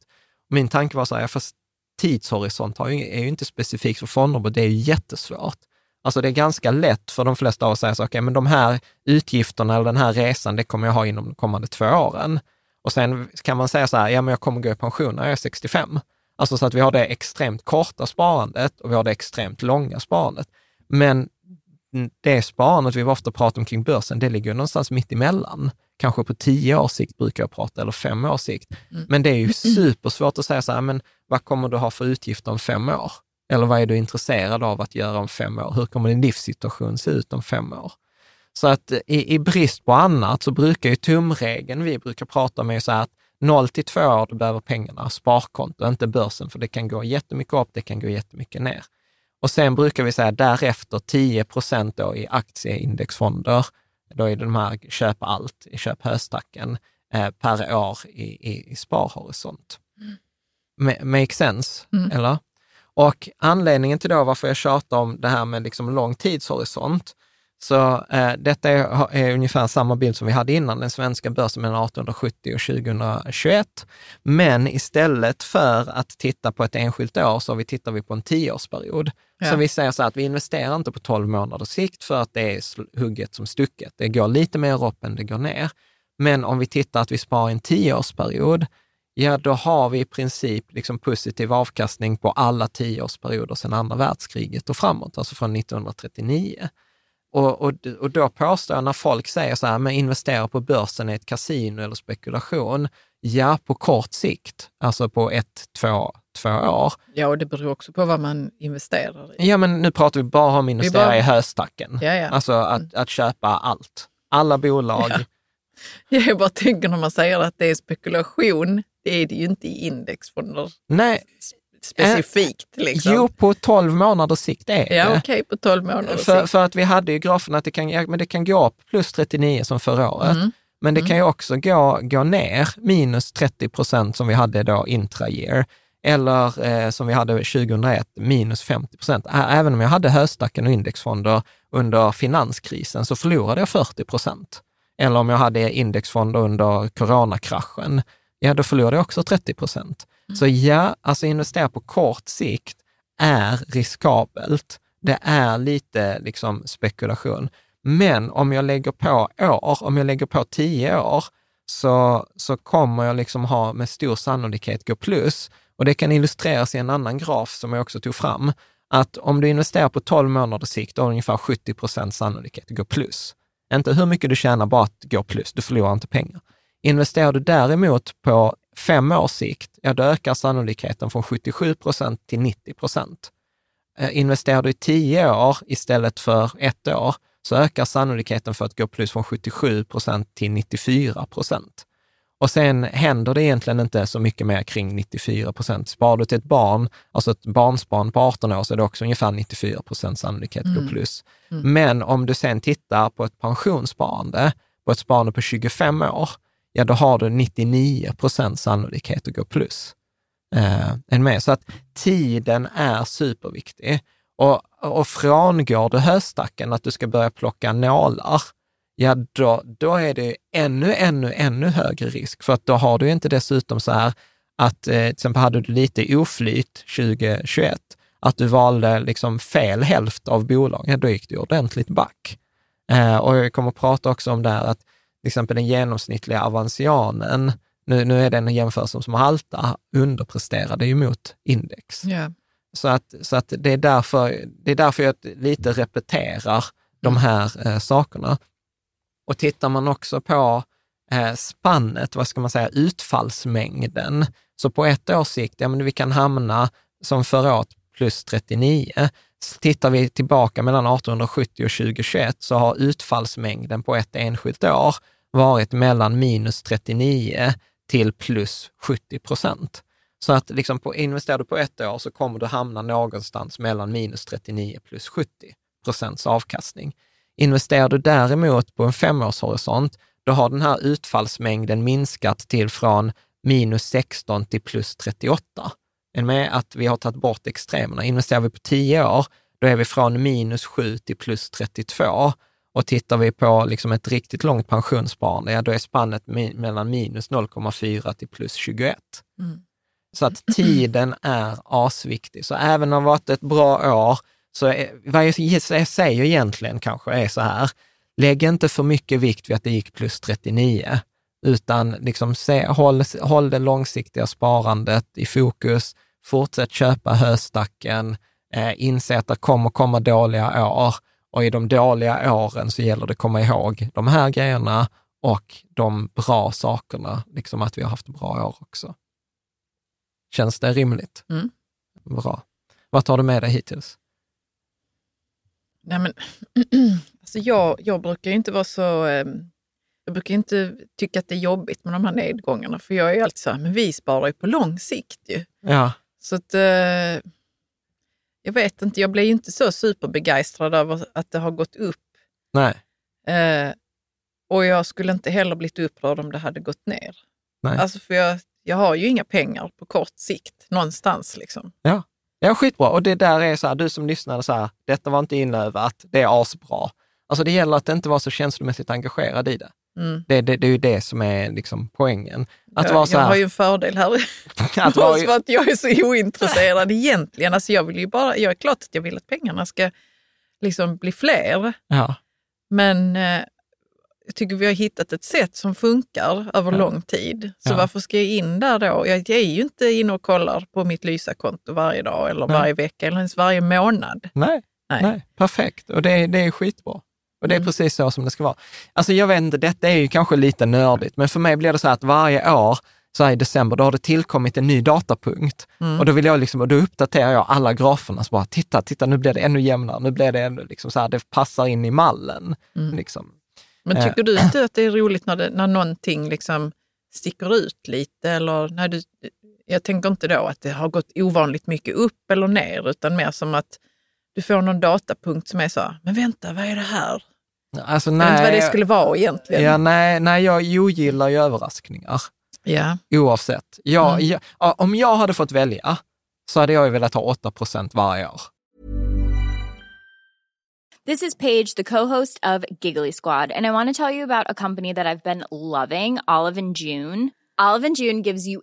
B: Min tanke var så här, fast tidshorisont är ju inte specifikt för fondrobot, det är ju jättesvårt. Alltså det är ganska lätt för de flesta av oss att säga så, okej, okay, men de här utgifterna eller den här resan, det kommer jag ha inom de kommande två åren. Och sen kan man säga så här, ja men jag kommer gå i pension när jag är 65. Alltså så att vi har det extremt korta sparandet och vi har det extremt långa sparandet. Men det sparandet vi ofta pratar om kring börsen, det ligger någonstans mitt emellan. Kanske på tio års sikt brukar jag prata, eller fem års sikt. Mm. Men det är ju supersvårt att säga så här, men vad kommer du ha för utgifter om fem år? Eller vad är du intresserad av att göra om fem år? Hur kommer din livssituation se ut om fem år? Så att i, i brist på annat så brukar ju tumregeln vi brukar prata om är så här att 0 till 2 år, du behöver pengarna, sparkonto, inte börsen, för det kan gå jättemycket upp, det kan gå jättemycket ner. Och sen brukar vi säga därefter 10 procent då i aktieindexfonder, då är det de här köp allt, köp höstacken, eh, per år i, i, i sparhorisont. Mm. Make sense, mm. eller? Och anledningen till då varför jag tjatar om det här med liksom lång tidshorisont, så eh, detta är, är, ungefär samma bild som vi hade innan, den svenska börsen mellan 1870 och 2021. Men istället för att titta på ett enskilt år så vi tittar vi på en tioårsperiod. Ja. Så vi säger så här att vi investerar inte på 12 månaders sikt för att det är hugget som stucket. Det går lite mer upp än det går ner. Men om vi tittar att vi sparar en tioårsperiod, ja då har vi i princip liksom positiv avkastning på alla tioårsperioder sedan andra världskriget och framåt, alltså från 1939. Och, och, och då påstår jag när folk säger så här, men investera på börsen i ett kasino eller spekulation. Ja, på kort sikt, alltså på ett, två, två år.
C: Ja, och det beror också på vad man investerar
B: i. Ja, men nu pratar vi bara om att investera bara... i höstacken.
C: Ja, ja.
B: Alltså att, mm. att köpa allt. Alla bolag. Ja.
C: Jag bara tänker när man säger att det är spekulation, det är det ju inte i indexfonder.
B: Nej,
C: specifikt? Liksom.
B: Jo, på 12 månaders sikt är det.
C: Ja, okej, okay, på 12 månaders
B: för, sikt. För att vi hade ju grafen att det kan, men det kan gå upp plus 39 som förra året. Mm. Men det mm. kan ju också gå, gå ner minus 30 procent som vi hade då intra-year. Eller eh, som vi hade 2001, minus 50 procent. Även om jag hade höstacken och indexfonder under finanskrisen så förlorade jag 40 procent. Eller om jag hade indexfonder under coronakraschen, ja då förlorade jag också 30 procent. Så ja, alltså investera på kort sikt är riskabelt. Det är lite liksom spekulation. Men om jag lägger på år, om jag lägger på tio år, så, så kommer jag liksom ha med stor sannolikhet gå plus. Och det kan illustreras i en annan graf som jag också tog fram, att om du investerar på 12 månaders sikt, då har du ungefär 70 procent sannolikhet att gå plus. Inte hur mycket du tjänar, bara att gå plus. Du förlorar inte pengar. Investerar du däremot på fem års sikt, ja då ökar sannolikheten från 77 procent till 90 procent. Eh, investerar du i tio år istället för ett år, så ökar sannolikheten för att gå plus från 77 procent till 94 procent. Och sen händer det egentligen inte så mycket mer kring 94 procent. Sparar du till ett barn, alltså ett barnsbarn på 18 år, så är det också ungefär 94 procent sannolikhet att mm. gå plus. Mm. Men om du sen tittar på ett pensionssparande, på ett sparande på 25 år, ja då har du 99 procents sannolikhet att gå plus. Eh, än med. Så att tiden är superviktig. Och, och frångår du höstacken, att du ska börja plocka nålar, ja då, då är det ännu, ännu, ännu högre risk. För att då har du inte dessutom så här att, eh, till exempel hade du lite oflyt 2021, att du valde liksom fel hälft av bolagen, ja, då gick du ordentligt back. Eh, och jag kommer att prata också om det här att till exempel den genomsnittliga avansianen, nu, nu är en jämförelse som haltar, underpresterade ju mot index.
C: Yeah.
B: Så, att, så att det, är därför, det är därför jag lite repeterar de mm. här eh, sakerna. Och tittar man också på eh, spannet, vad ska man säga, utfallsmängden, så på ett års sikt, ja men vi kan hamna som förra året plus 39. Tittar vi tillbaka mellan 1870 och 2021 så har utfallsmängden på ett enskilt år varit mellan minus 39 till plus 70 procent. Så att liksom på, investerar du på ett år så kommer du hamna någonstans mellan minus 39 plus 70 procents avkastning. Investerar du däremot på en femårshorisont, då har den här utfallsmängden minskat till från minus 16 till plus 38 än med att vi har tagit bort extremerna. Investerar vi på 10 år, då är vi från minus 7 till plus 32. Och tittar vi på liksom ett riktigt långt pensionssparande, ja, då är spannet mellan minus 0,4 till plus 21. Mm. Så att tiden är asviktig. Så även om det har varit ett bra år, Så vad jag säger egentligen kanske är så här, lägg inte för mycket vikt vid att det gick plus 39, utan liksom se, håll, håll det långsiktiga sparandet i fokus, fortsätt köpa höstacken, eh, inse att det kommer komma dåliga år och i de dåliga åren så gäller det att komma ihåg de här grejerna och de bra sakerna, liksom att vi har haft bra år också. Känns det rimligt?
C: Mm.
B: Bra. Vad tar du med dig hittills?
C: Nej, men, alltså jag, jag brukar inte vara så... Eh, jag brukar inte tycka att det är jobbigt med de här nedgångarna, för jag är alltid så här, men vi sparar ju på lång sikt ju.
B: Ja.
C: Så att... Eh, jag vet inte, jag blir ju inte så superbegeistrad över att det har gått upp.
B: Nej.
C: Eh, och jag skulle inte heller blivit upprörd om det hade gått ner.
B: Nej.
C: Alltså för jag, jag har ju inga pengar på kort sikt någonstans. Liksom.
B: Ja. ja, skitbra. Och det där är så här, du som lyssnade så här, detta var inte inövat, det är asbra. Alltså det gäller att inte vara så känslomässigt engagerad i det.
C: Mm.
B: Det, det, det är ju det som är liksom poängen. Att
C: jag,
B: vara så här,
C: jag har ju en fördel här.
B: att vara,
C: för att jag är så ointresserad egentligen. Alltså jag vill ju bara, jag är klart att jag vill att pengarna ska liksom bli fler.
B: ja,
C: Men eh, jag tycker vi har hittat ett sätt som funkar över
B: Ja.
C: lång tid. Så
B: Ja.
C: varför ska jag in där då? Jag är ju inte inne och kollar på mitt Lysa-konto varje dag eller
B: Nej.
C: varje vecka eller ens varje månad.
B: nej,
C: Nej.
B: nej, perfekt. Och det, det är skitbra. Och det är
C: Mm.
B: precis så som det ska vara. Alltså jag vet inte, detta är ju kanske lite nördigt, men för mig blir det så att varje år, så här i december, då har det tillkommit en ny datapunkt.
C: Mm.
B: Och då vill jag liksom, och då uppdaterar jag alla graferna, så bara titta, titta, nu blir det ännu jämnare, nu blir det ännu liksom så här, det passar in i mallen.
C: Mm.
B: Liksom.
C: Men
B: Eh.
C: tycker du inte att det är roligt när, det, när någonting liksom sticker ut lite? Eller när du, jag tänker inte då att det har gått ovanligt mycket upp eller ner, utan mer som att du får någon datapunkt som är så, men vänta, vad är det här?
B: Alltså,
C: Jag vet inte vad det
B: nej,
C: skulle vara egentligen.
B: ja, nej, nej, jag ogillar ju överraskningar.
C: Ja.
B: Oavsett. Jag,
C: Mm.
B: jag, ja, om jag hade fått välja så hade jag ju velat ha 8 procent varje år.
D: This is Paige, the co-host of Giggly Squad, and I want to tell you about a company that I've been loving, Olive and June. Olive and June gives you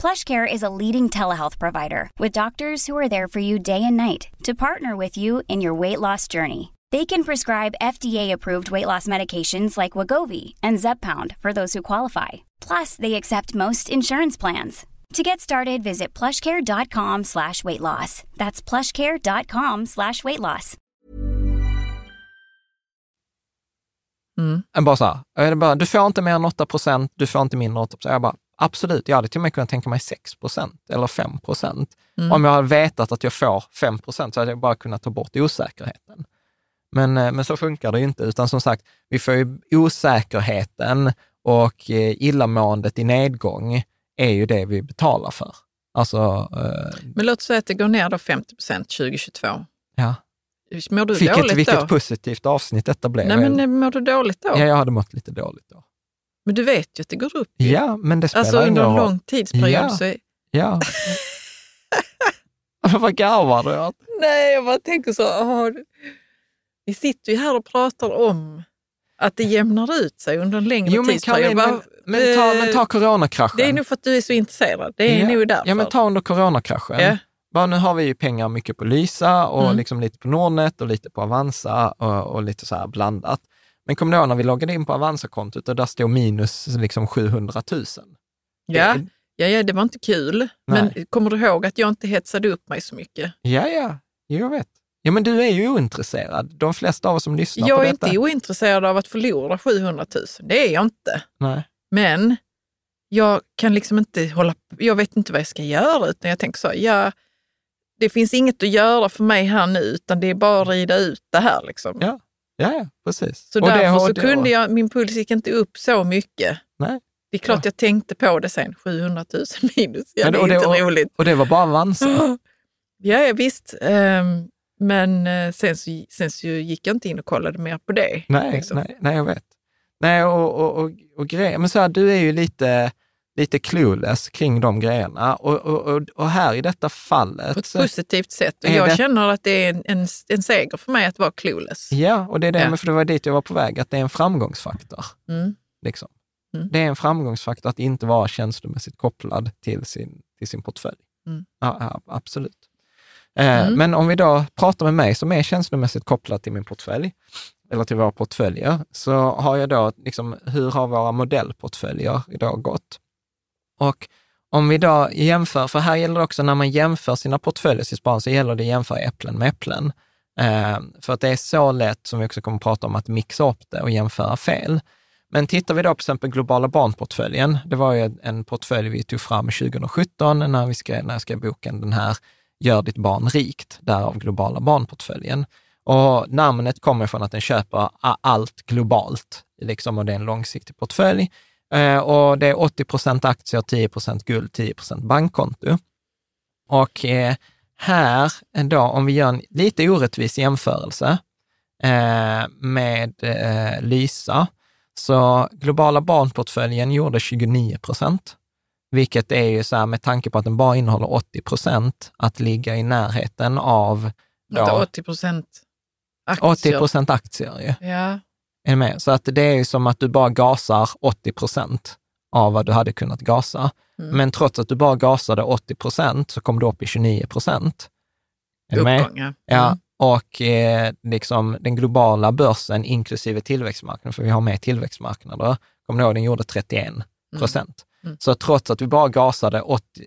E: PlushCare is a leading telehealth provider with doctors who are there for you day and night to partner with you in your weight loss journey. They can prescribe FDA-approved weight loss medications like Wagovi and Zepbound for those who qualify. Plus, they accept most insurance plans. To get started, visit plushcare.com slash weight loss. That's plushcare.com slash weight loss.
C: Mm.
B: Bara så bara, du får inte mer än 8 procent, du får inte mindre än 8 procent. Jag bara, absolut, jag hade till och med kunnat tänka mig 6 procent eller 5 procent.
C: Mm.
B: Om jag hade vetat att jag får 5 procent så hade jag bara kunnat ta bort osäkerheten. Men, eh, men så funkar det ju inte, utan som sagt, vi får ju osäkerheten och eh, illamåendet i nedgång är ju det vi betalar för. Alltså, eh,
C: Men låt säga att det går ner då 50 procent 2022.
B: ja.
C: Mår du
B: Vilket,
C: dåligt
B: vilket
C: då?
B: positivt avsnitt detta blev.
C: Nej, men mår du dåligt då?
B: ja, jag hade mått lite dåligt då.
C: Men du vet ju att det går upp. ju.
B: Ja, men det spelar
C: Alltså under en lång tidsperiod
B: Ja.
C: så är...
B: Ja. Vad garvar du åt?
C: Nej, jag bara tänker så. åh, vi sitter ju här och pratar om att det jämnar ut sig under en längre
B: Jo, men,
C: tidsperiod.
B: Caroline, men, men, ta, men ta
C: eh,
B: coronakraschen.
C: Det är nog för att du är så intresserad. Det är
B: ja.
C: nog därför.
B: Ja, men ta under coronakraschen.
C: Ja.
B: Bara, nu har vi ju pengar mycket på Lysa och
C: Mm.
B: liksom lite på Nordnet och lite på Avanza och, och lite så här blandat. Men kom du ihåg när vi loggade in på Avanza-kontot och där stod minus liksom 700 000?
C: ja.
B: Det,
C: Ja, ja, det var inte kul. Nej. Men kommer du ihåg att jag inte hetsade upp mig så mycket?
B: Ja, ja, jag vet. Ja, men du är ju ointresserad. De flesta av oss som lyssnar
C: jag
B: på
C: detta. Jag är inte ointresserad av att förlora 700 000. Det är jag inte.
B: Nej.
C: Men jag kan liksom inte hålla Jag vet inte vad jag ska göra, utan jag tänker så, ja, det finns inget att göra för mig här nu, utan det är bara att rida ut det här. Liksom.
B: Ja, ja, ja precis.
C: Så och därför så kunde jag, min puls gick inte upp så mycket.
B: Nej.
C: Det är klart ja. jag tänkte på det sen, 700 000 minus, ja, det är inte
B: och,
C: roligt.
B: Och det var bara Avanza?
C: ja, visst. Um, men eh, sen så, sen så gick jag inte in och kollade mer på det.
B: Nej, liksom. nej, nej jag vet. Nej, och, och, och, och grejer. Men så här, du är ju lite, lite clueless kring de grejerna. Och, och, och, här i detta fallet...
C: På ett positivt sätt. Och jag det... känner att det är en, en, en seger för mig att vara clueless.
B: Ja, och det är det, ja. för det var dit jag var på väg, att det är en framgångsfaktor.
C: Mm.
B: Liksom. Mm. Det är en framgångsfaktor att inte vara känslomässigt kopplad till sin, till sin portfölj.
C: Mm.
B: Ja, ja, absolut. Eh, mm. Men om vi då pratar med mig som är känslomässigt kopplad till min portfölj, eller till våra portföljer, så har jag då, liksom, hur har våra modellportföljer idag gått? Och om vi då jämför, för här gäller det också när man jämför sina portföljer till sparande, så gäller det att jämföra äpplen med äpplen. Eh, för att det är så lätt, som vi också kommer att prata om, att mixa upp det och jämföra fel. Men tittar vi då på till exempel globala barnportföljen, det var ju en portfölj vi tog fram 2017 när, vi skrev, när jag skrev boken Den här Gör ditt barn rikt, därav globala barnportföljen. Och namnet kommer från att den köper allt globalt, liksom, och det är en långsiktig portfölj. Eh, och det är 80 procent aktier, 10 procent guld, 10 procent bankkonto. Och eh, här då, om vi gör en lite orättvis jämförelse eh, med Lysa, så globala barnportföljen gjorde 29 procent, vilket är ju så här med tanke på att den bara innehåller 80 procent, att ligga i närheten av...
C: Då, 80 procent aktier.
B: 80 procent aktier ju.
C: Ja.
B: Är med? Så att det är som att du bara gasar 80 procent av vad du hade kunnat gasa. Mm. Men trots att du bara gasade 80 procent så kom du upp i 29 procent.
C: Du med? Mm.
B: Ja, och eh, liksom den globala börsen inklusive tillväxtmarknaden, för vi har med tillväxtmarknader, kommer du ihåg, den gjorde 31 procent. Mm. Mm. Så trots att vi bara gasade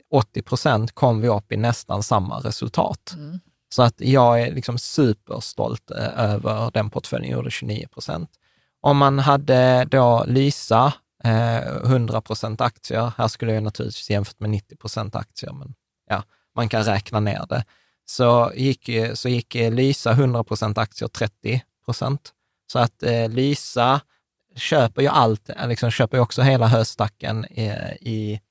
B: 80 procent kom vi upp i nästan samma resultat.
C: Mm.
B: Så att jag är liksom superstolt eh, över den portföljen, gjorde 29 procent. Om man hade då Lysa, eh, 100 procent aktier, här skulle jag naturligtvis jämfört med 90 procent aktier, men ja, man kan räkna ner det så gick, så gick eh, Lysa 100 procent aktier 30 procent. Så att eh, Lysa köper ju allt, eh, liksom köper ju också hela höstacken i, i,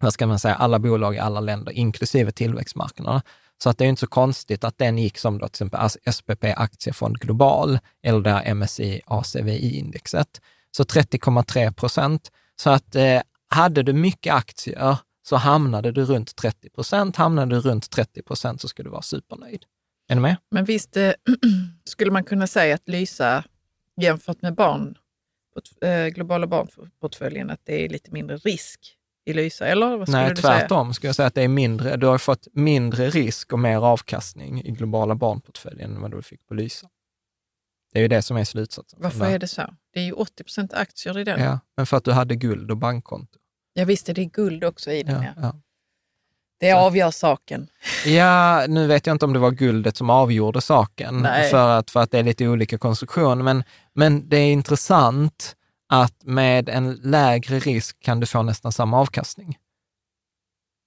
B: vad ska man säga, alla bolag i alla länder, inklusive tillväxtmarknaderna. Så att det är inte så konstigt att den gick som då till exempel SPP Aktiefond Global eller det MSI ACVI-indexet. Så 30,3 procent. Så att eh, hade du mycket aktier så hamnade du runt 30 procent. Hamnade du runt 30 procent så skulle du vara supernöjd. Är ni med?
C: Men visst eh, skulle man kunna säga att Lysa jämfört med barn, eh, globala barnportföljen, att det är lite mindre risk i Lysa, eller? Vad
B: Nej,
C: du
B: tvärtom
C: säga?
B: skulle jag säga att det är mindre. Du har fått mindre risk och mer avkastning i globala barnportföljen än vad du fick på Lysa. Det är ju det som är slutsatsen.
C: Varför är det så? Det är ju 80 procent aktier i den.
B: Ja, men för att du hade guld och bankkonto.
C: Ja visst är det guld också i den. Ja,
B: ja.
C: Det så. avgör saken.
B: Ja, nu vet jag inte om det var guldet som avgjorde saken, för att, för att det är lite olika konstruktion. Men, men det är intressant att med en lägre risk kan du få nästan samma avkastning.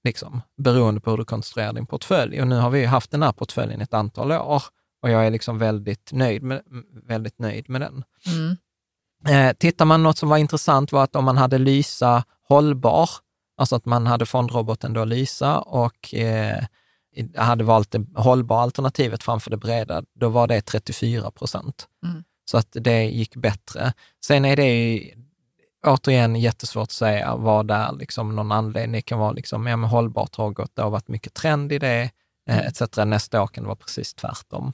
B: Liksom, beroende på hur du konstruerar din portfölj. Och nu har vi haft den här portföljen ett antal år och jag är liksom väldigt nöjd med, väldigt nöjd med den.
C: Mm.
B: Eh, tittar man något som var intressant var att om man hade Lysa hållbar, alltså att man hade fondroboten då Lysa och eh, hade valt det hållbara alternativet framför det breda, då var det 34 procent.
C: Mm.
B: Så att det gick bättre. Sen är det återigen jättesvårt att säga vad det är, liksom någon anledning. Det kan vara liksom, ja men hållbart har gått, det har varit mycket trend i det, eh, mm. etc. Nästa år kan det vara precis tvärtom.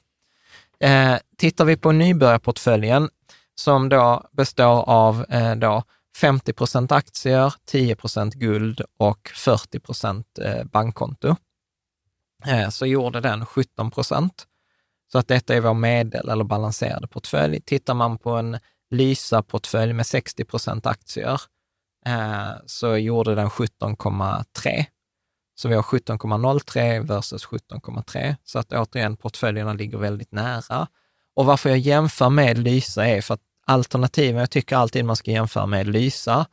B: Eh, tittar vi på nybörjarportföljen, som då består av eh, då 50 procent aktier, 10 procent guld och 40 procent eh, bankkonto. Eh, så gjorde den 17 procent. Så att detta är vår medel eller balanserade portfölj. Tittar man på en Lysa-portfölj med 60 procent aktier, eh, så gjorde den 17,3. Så vi har 17,03 versus 17,3. Så att återigen, portföljerna ligger väldigt nära. Och varför jag jämför med Lysa är för att alternativen, jag tycker alltid man ska jämföra med Lysa,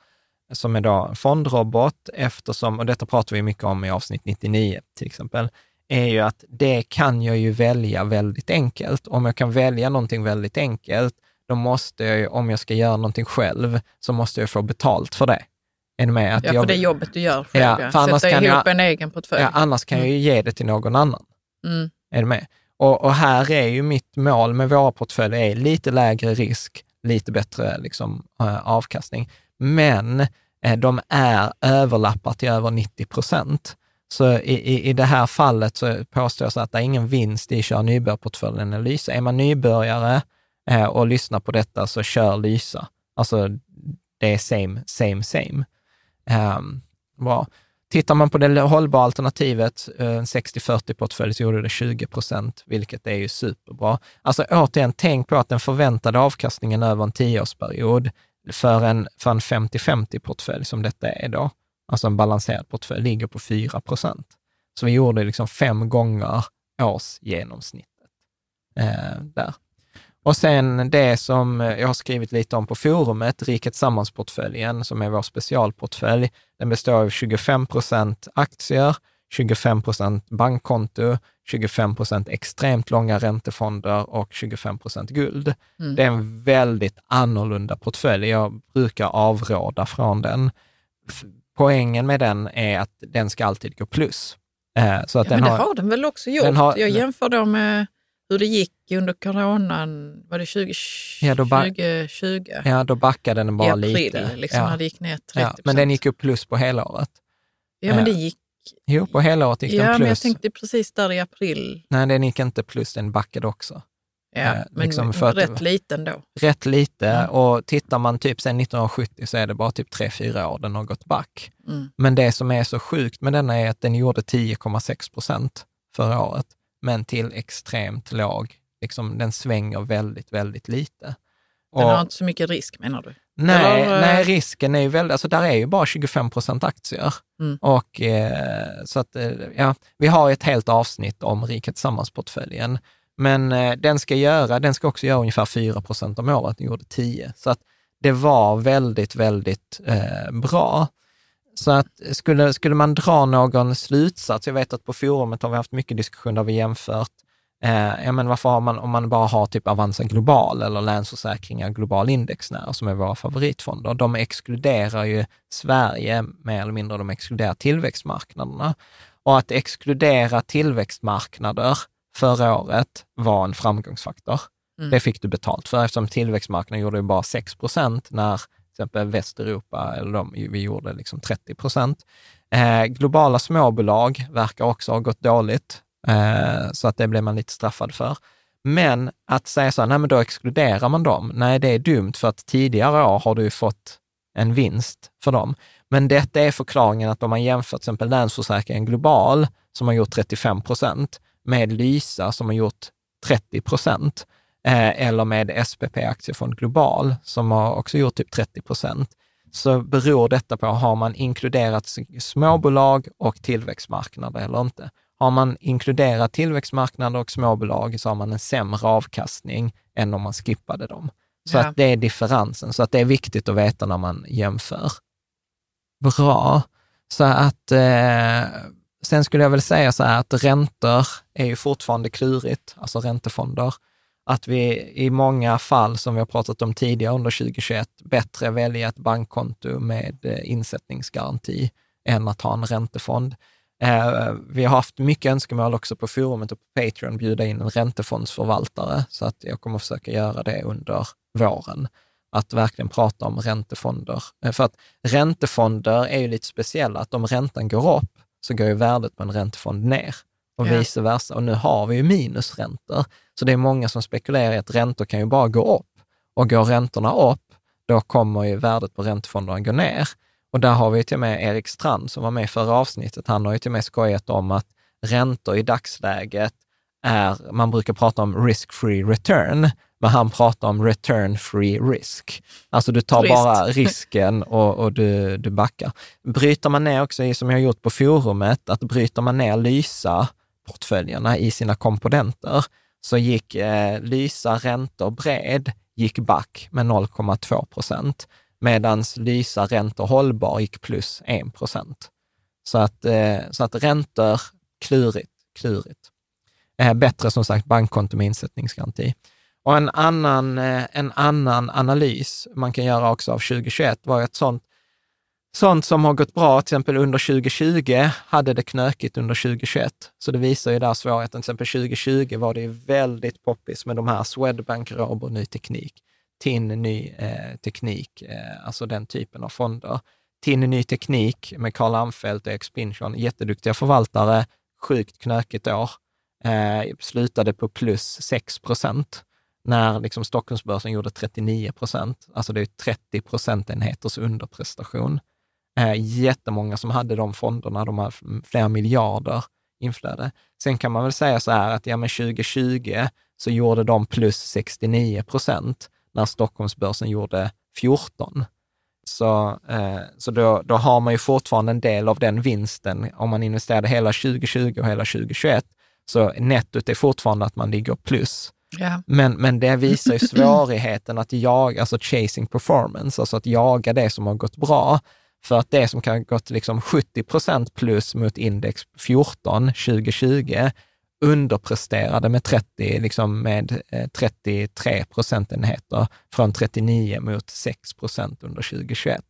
B: som är då en fondrobot, eftersom, och detta pratar vi mycket om i avsnitt 99 till exempel, är ju att det kan jag ju välja väldigt enkelt. Om jag kan välja någonting väldigt enkelt, då måste jag ju, om jag ska göra någonting själv, så måste jag få betalt för det.
C: Är med att ja, för jag, det jobbet du gör själv. Ja, för annars Sätta kan ihop jag, en egen portfölj.
B: Ja, annars kan mm. jag ju ge det till någon annan. Mm. Är du med? Och, och, här är ju mitt mål med våra portföljer är lite lägre risk, lite bättre liksom, äh, avkastning. Men äh, de är överlappar till över 90 procent. Så i, i, i det här fallet så påstår jag så att det är ingen vinst i att köra nybörjarportföljen eller Lysa. Är man nybörjare eh, och lyssnar på detta så kör Lysa. Alltså det är same, same, same. Um, bra. Tittar man på det hållbara alternativet, eh, en 60-40-portfölj, så gjorde det 20 procent, vilket är ju superbra. Alltså återigen, tänk på att den förväntade avkastningen över en tioårsperiod för en, för en 50-50-portfölj som detta är då, alltså en balanserad portfölj, ligger på 4 procent. Så vi gjorde liksom fem gånger årsgenomsnittet eh, där. Och sen det som jag har skrivit lite om på forumet, Riket Sammansportföljen, som är vår specialportfölj. Den består av 25 procent aktier, 25 procent bankkonto, 25 procent extremt långa räntefonder och 25 procent guld. Mm. Det är en väldigt annorlunda portfölj. Jag brukar avråda från den poängen med den är att den ska alltid gå plus.
C: Eh, så att ja, den men det har, har den väl också gjort? Har, jag jämför då med hur det gick under coronan, var det 2020? Ja, då, ba 2020?
B: Ja, då backade den bara I april, lite.
C: Liksom, ja. när det gick ner 30 ja,
B: Men den gick upp plus på hela året.
C: Ja, men det gick...
B: Jo, på hela året gick ja, den plus. Ja,
C: men jag tänkte precis där i april.
B: Nej, den gick inte plus, den backade också.
C: Ja, eh, men liksom för rätt liten då.
B: Rätt lite mm. och tittar man typ sen 1970 så är det bara typ 3-4 år den har gått back. Mm. Men det som är så sjukt med denna är att den gjorde 10,6 procent förra året, men till extremt låg. Liksom, den svänger väldigt, väldigt lite.
C: Den har inte så mycket risk menar du?
B: Nej, Eller, nej risken är ju väldigt, alltså där är ju bara 25 procent aktier. Mm. Och, eh, så att, eh, ja, vi har ett helt avsnitt om Riket Tillsammans-portföljen. Men eh, den ska göra, den ska också göra ungefär 4 procent om året, den gjorde 10. Så att det var väldigt, väldigt eh, bra. Så att skulle, skulle man dra någon slutsats, jag vet att på forumet har vi haft mycket diskussion där vi jämfört, eh, ja men varför har man, om man bara har typ Avanza Global eller Länsförsäkringar Global Indexnära som är våra favoritfonder, de exkluderar ju Sverige mer eller mindre, de exkluderar tillväxtmarknaderna. Och att exkludera tillväxtmarknader förra året var en framgångsfaktor. Mm. Det fick du betalt för eftersom tillväxtmarknaden gjorde bara 6 procent när till exempel Västeuropa, eller de, vi gjorde liksom 30 procent. Eh, globala småbolag verkar också ha gått dåligt, eh, så att det blev man lite straffad för. Men att säga så här, nej men då exkluderar man dem. Nej, det är dumt för att tidigare år har du fått en vinst för dem. Men detta är förklaringen att om man jämför till exempel Länsförsäkringen Global, som har gjort 35 procent, med Lysa som har gjort 30 procent, eh, eller med SPP Aktiefond Global som har också gjort typ 30 procent, så beror detta på, har man inkluderat småbolag och tillväxtmarknader eller inte? Har man inkluderat tillväxtmarknader och småbolag så har man en sämre avkastning än om man skippade dem. Så ja. att det är differensen, så att det är viktigt att veta när man jämför. Bra. Så att eh, Sen skulle jag väl säga så här att räntor är ju fortfarande klurigt, alltså räntefonder. Att vi i många fall, som vi har pratat om tidigare under 2021, bättre välja ett bankkonto med eh, insättningsgaranti än att ha en räntefond. Eh, vi har haft mycket önskemål också på forumet och på Patreon, bjuda in en räntefondsförvaltare, så att jag kommer försöka göra det under våren. Att verkligen prata om räntefonder. Eh, för att räntefonder är ju lite speciella, att om räntan går upp, så går ju värdet på en räntefond ner och ja. vice versa. Och nu har vi ju minusräntor, så det är många som spekulerar i att räntor kan ju bara gå upp. Och går räntorna upp, då kommer ju värdet på räntefonderna gå ner. Och där har vi till och med Erik Strand som var med i förra avsnittet. Han har ju till och med skojat om att räntor i dagsläget är, man brukar prata om risk-free return, Men han pratar om return free risk. Alltså du tar Trist. bara risken och, och du, du backar. Bryter man ner också, som jag har gjort på forumet, att bryter man ner Lysa-portföljerna i sina komponenter, så gick eh, Lysa räntor bred, gick back med 0,2 procent, medan Lysa räntor hållbar gick plus 1 procent. Så att, eh, så att räntor, klurigt, klurigt. Eh, bättre som sagt bankkonto med insättningsgaranti. Och en annan, eh, en annan analys man kan göra också av 2021 var ett sånt, sånt som har gått bra, till exempel under 2020 hade det knökigt under 2021. Så det visar ju där svårigheten. Till exempel 2020 var det väldigt poppis med de här Swedbank, Robur, Ny Teknik, TIN, Ny eh, Teknik, eh, alltså den typen av fonder. TIN, Ny Teknik med Carl Amfeldt och Expinsion, jätteduktiga förvaltare, sjukt knökigt år. Eh, slutade på plus 6 procent när liksom Stockholmsbörsen gjorde 39 procent. Alltså det är 30 procentenheters underprestation. Eh, jättemånga som hade de fonderna, de har flera miljarder inflöde. Sen kan man väl säga så här att ja, men 2020 så gjorde de plus 69 procent när Stockholmsbörsen gjorde 14. Så, eh, så då, då har man ju fortfarande en del av den vinsten om man investerade hela 2020 och hela 2021. Så nettot är fortfarande att man ligger plus. Ja. Men, men det visar ju svårigheten att jaga, alltså chasing performance, alltså att jaga det som har gått bra. För att det som kan ha gått liksom 70 procent plus mot index 14 2020 underpresterade med 30, liksom med eh, 33 procentenheter från 39 mot 6 procent under 2021.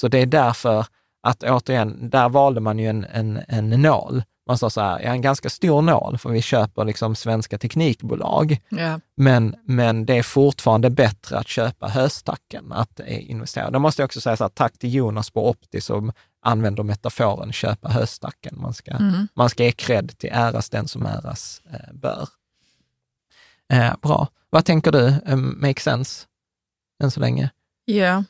B: Så det är därför att återigen, där valde man ju en, en, en nål man sa så här, ja, en ganska stor nål, för vi köper liksom svenska teknikbolag. Ja. Men, men det är fortfarande bättre att köpa höstacken, att investera. Då måste jag också säga så här, tack till Jonas på Opti som använder metaforen köpa höstacken. Man ska, mm. man ska ge cred till äras den som äras eh, bör. Eh, bra. Vad tänker du? Eh, make sense än så länge?
C: Ja,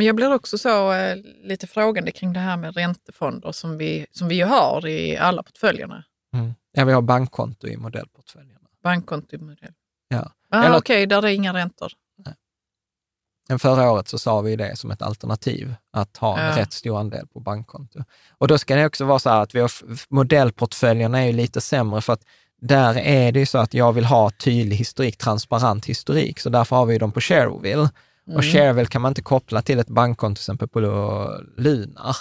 C: men jag blir också så eh, lite frågande kring det här med räntefonder som vi, som vi ju har i alla portföljerna.
B: Mm. Ja, vi har bankkonto i modellportföljerna.
C: Bankkonto i modell.
B: Ja.
C: Ah, Okej, okay, där är inga räntor.
B: Nej. Förra året så sa vi det som ett alternativ, att ha en ja. rätt stor andel på bankkonto. Och då ska det också vara så här att vi har, modellportföljerna är ju lite sämre för att där är det ju så att jag vill ha tydlig historik, transparent historik, så därför har vi dem på Shareville. Mm. Och Shareville kan man inte koppla till ett bankkonto, till exempel på Lunar,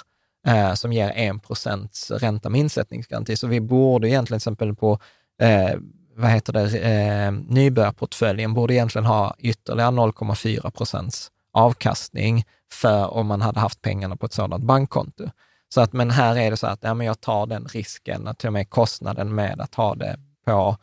B: eh, som ger 1 ränta med insättningsgaranti. Så vi borde egentligen till exempel på eh, vad heter det, eh, nybörjarportföljen borde egentligen ha ytterligare 0,4 procents avkastning för om man hade haft pengarna på ett sådant bankkonto. Så att, men här är det så att ja, men jag tar den risken, till och med kostnaden med att ha det på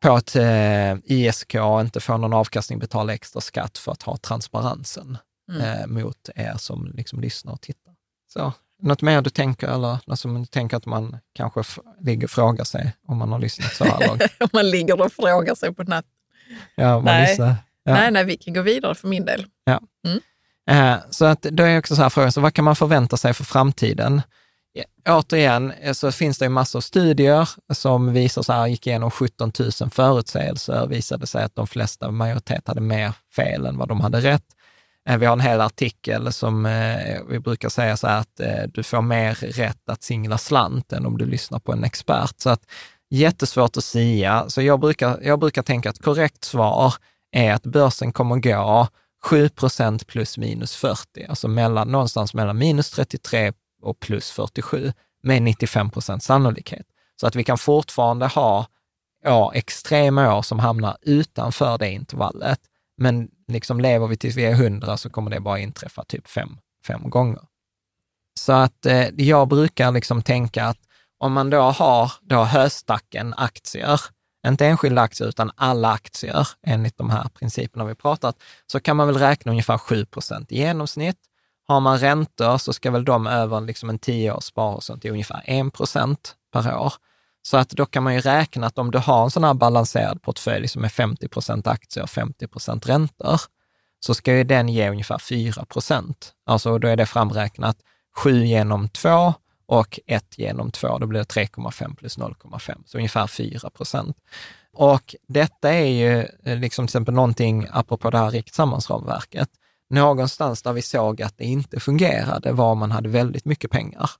B: på att eh, ISK inte får någon avkastning, betala extra skatt för att ha transparensen mm. eh, mot er som liksom lyssnar och tittar. Så, något mer du tänker, eller något som du tänker att man kanske ligger och frågar sig om man har lyssnat så här långt?
C: om man ligger och frågar sig på natten.
B: Ja, nej. Lyssnar, ja.
C: nej, nej, vi kan gå vidare för min del.
B: Ja. Mm. Eh, så att då är också så här frågan, så vad kan man förvänta sig för framtiden? Återigen så finns det ju massor av studier som visar så här, gick igenom 17 000 förutsägelser, visade sig att de flesta, majoritet, hade mer fel än vad de hade rätt. Eh, vi har en hel artikel som eh, vi brukar säga så här att eh, du får mer rätt att singla slant än om du lyssnar på en expert. Så att jättesvårt att säga. Så jag brukar, jag brukar tänka att korrekt svar är att börsen kommer gå 7 procent plus minus 40, alltså mellan, någonstans mellan minus 33 och plus 47 med 95 procents sannolikhet. Så att vi kan fortfarande ha ja, extrema år som hamnar utanför det intervallet. Men liksom lever vi tills vi är 100 så kommer det bara inträffa typ fem, fem gånger. Så att eh, jag brukar liksom tänka att om man då har då höstacken aktier, inte enskilda aktier utan alla aktier enligt de här principerna vi pratat, så kan man väl räkna ungefär 7 procent i genomsnitt. Har man räntor så ska väl de över liksom en tioårs sparhorisont till ungefär 1 procent per år. Så att då kan man ju räkna att om du har en sån här balanserad portfölj som är 50 procent aktier och 50 procent räntor, så ska ju den ge ungefär 4 procent. Alltså då är det framräknat 7 genom 2 och 1 genom 2, då blir det 3,5 plus 0,5, så ungefär 4 procent. och detta är ju eh, liksom till exempel någonting, apropå det här riktsammansramverket, någonstans där vi såg att det inte fungerade var om man hade väldigt mycket pengar.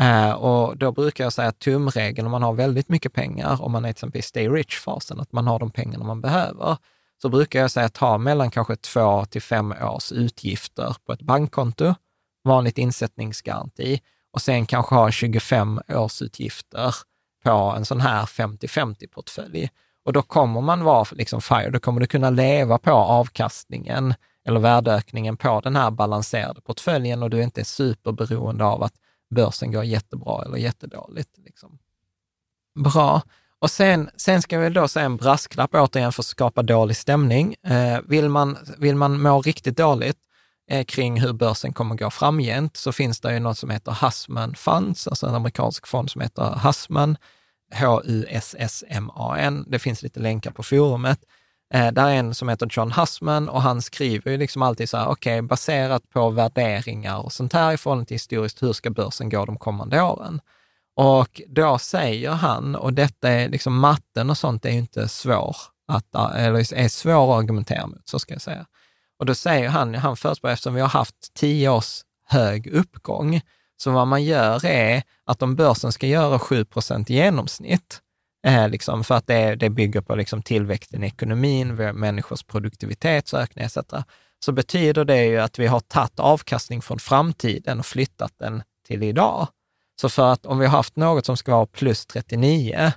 B: Eh, och då brukar jag säga att tumregeln om man har väldigt mycket pengar, om man är till exempel i stay rich-fasen, att man har de pengarna man behöver, så brukar jag säga att ha mellan kanske två till fem års utgifter på ett bankkonto, vanligt insättningsgaranti, och sen kanske ha 25 års utgifter på en sån här 50-50-portfölj. Och då kommer man vara liksom fire, då kommer du kunna leva på avkastningen eller värdeökningen på den här balanserade portföljen och du är inte superberoende av att börsen går jättebra eller jättedåligt. Liksom. Bra. Och sen, sen ska vi då säga en brasklapp återigen för att skapa dålig stämning. Eh, vill, man, vill man må riktigt dåligt eh, kring hur börsen kommer gå framgent så finns det ju något som heter Hussman Funds, alltså en amerikansk fond som heter Hussman, H-U-S-S-M-A-N. Det finns lite länkar på forumet. Eh, där är en som heter John Hussman och han skriver ju liksom alltid så här, okej, okay, baserat på värderingar och sånt här i förhållande till historiskt, hur ska börsen gå de kommande åren? Och då säger han, och detta är liksom matten och sånt är ju inte svår att, eller är svår att argumentera mot, så ska jag säga. Och då säger han, han förutspår, eftersom vi har haft tio års hög uppgång, så vad man gör är att om börsen ska göra 7 i genomsnitt, eh, liksom för att det, det bygger på liksom tillväxten i ekonomin, människors produktivitetsökning etc., så betyder det ju att vi har tagit avkastning från framtiden och flyttat den till idag. Så för att om vi har haft något som ska vara plus 39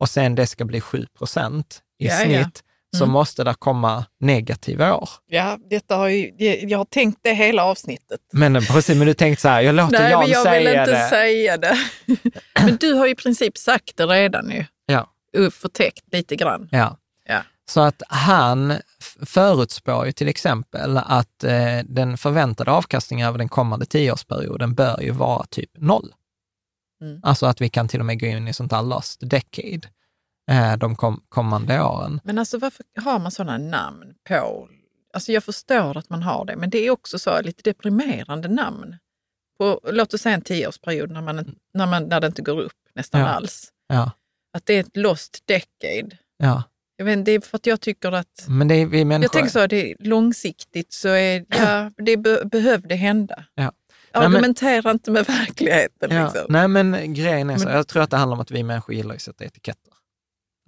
B: och sen det ska bli 7 procent i ja, snitt, ja. Mm. så måste det komma negativa år.
C: Ja, detta har ju, jag har tänkt det hela avsnittet.
B: Men precis, men du tänkte så här, jag låter
C: Nej,
B: Jan
C: men jag
B: säga
C: vill inte
B: det.
C: säga det. men du har i princip sagt det redan nu. Förtäckt lite grann.
B: Ja.
C: ja.
B: Så att han förutspår ju till exempel att eh, den förväntade avkastningen över den kommande tioårsperioden bör ju vara typ noll. Mm. Alltså att vi kan till och med gå in i sånt här lost decade eh, de kom, kommande åren.
C: Men alltså varför har man sådana namn på... Alltså jag förstår att man har det, men det är också så lite deprimerande namn. På, låt oss säga en tioårsperiod när, man, när, man, när det inte går upp nästan
B: ja.
C: alls.
B: Ja.
C: Att det är ett lost decade.
B: Ja.
C: Jag vet, det är för att jag tycker att...
B: Men det är vi människor...
C: Jag tänker så, det är långsiktigt så är ja, det be, behövde hända.
B: Ja.
C: Argumentera men, inte med verkligheten.
B: Ja,
C: liksom.
B: Nej, men grejen är så, men, jag tror att det handlar om att vi människor gillar att sätta etiketter.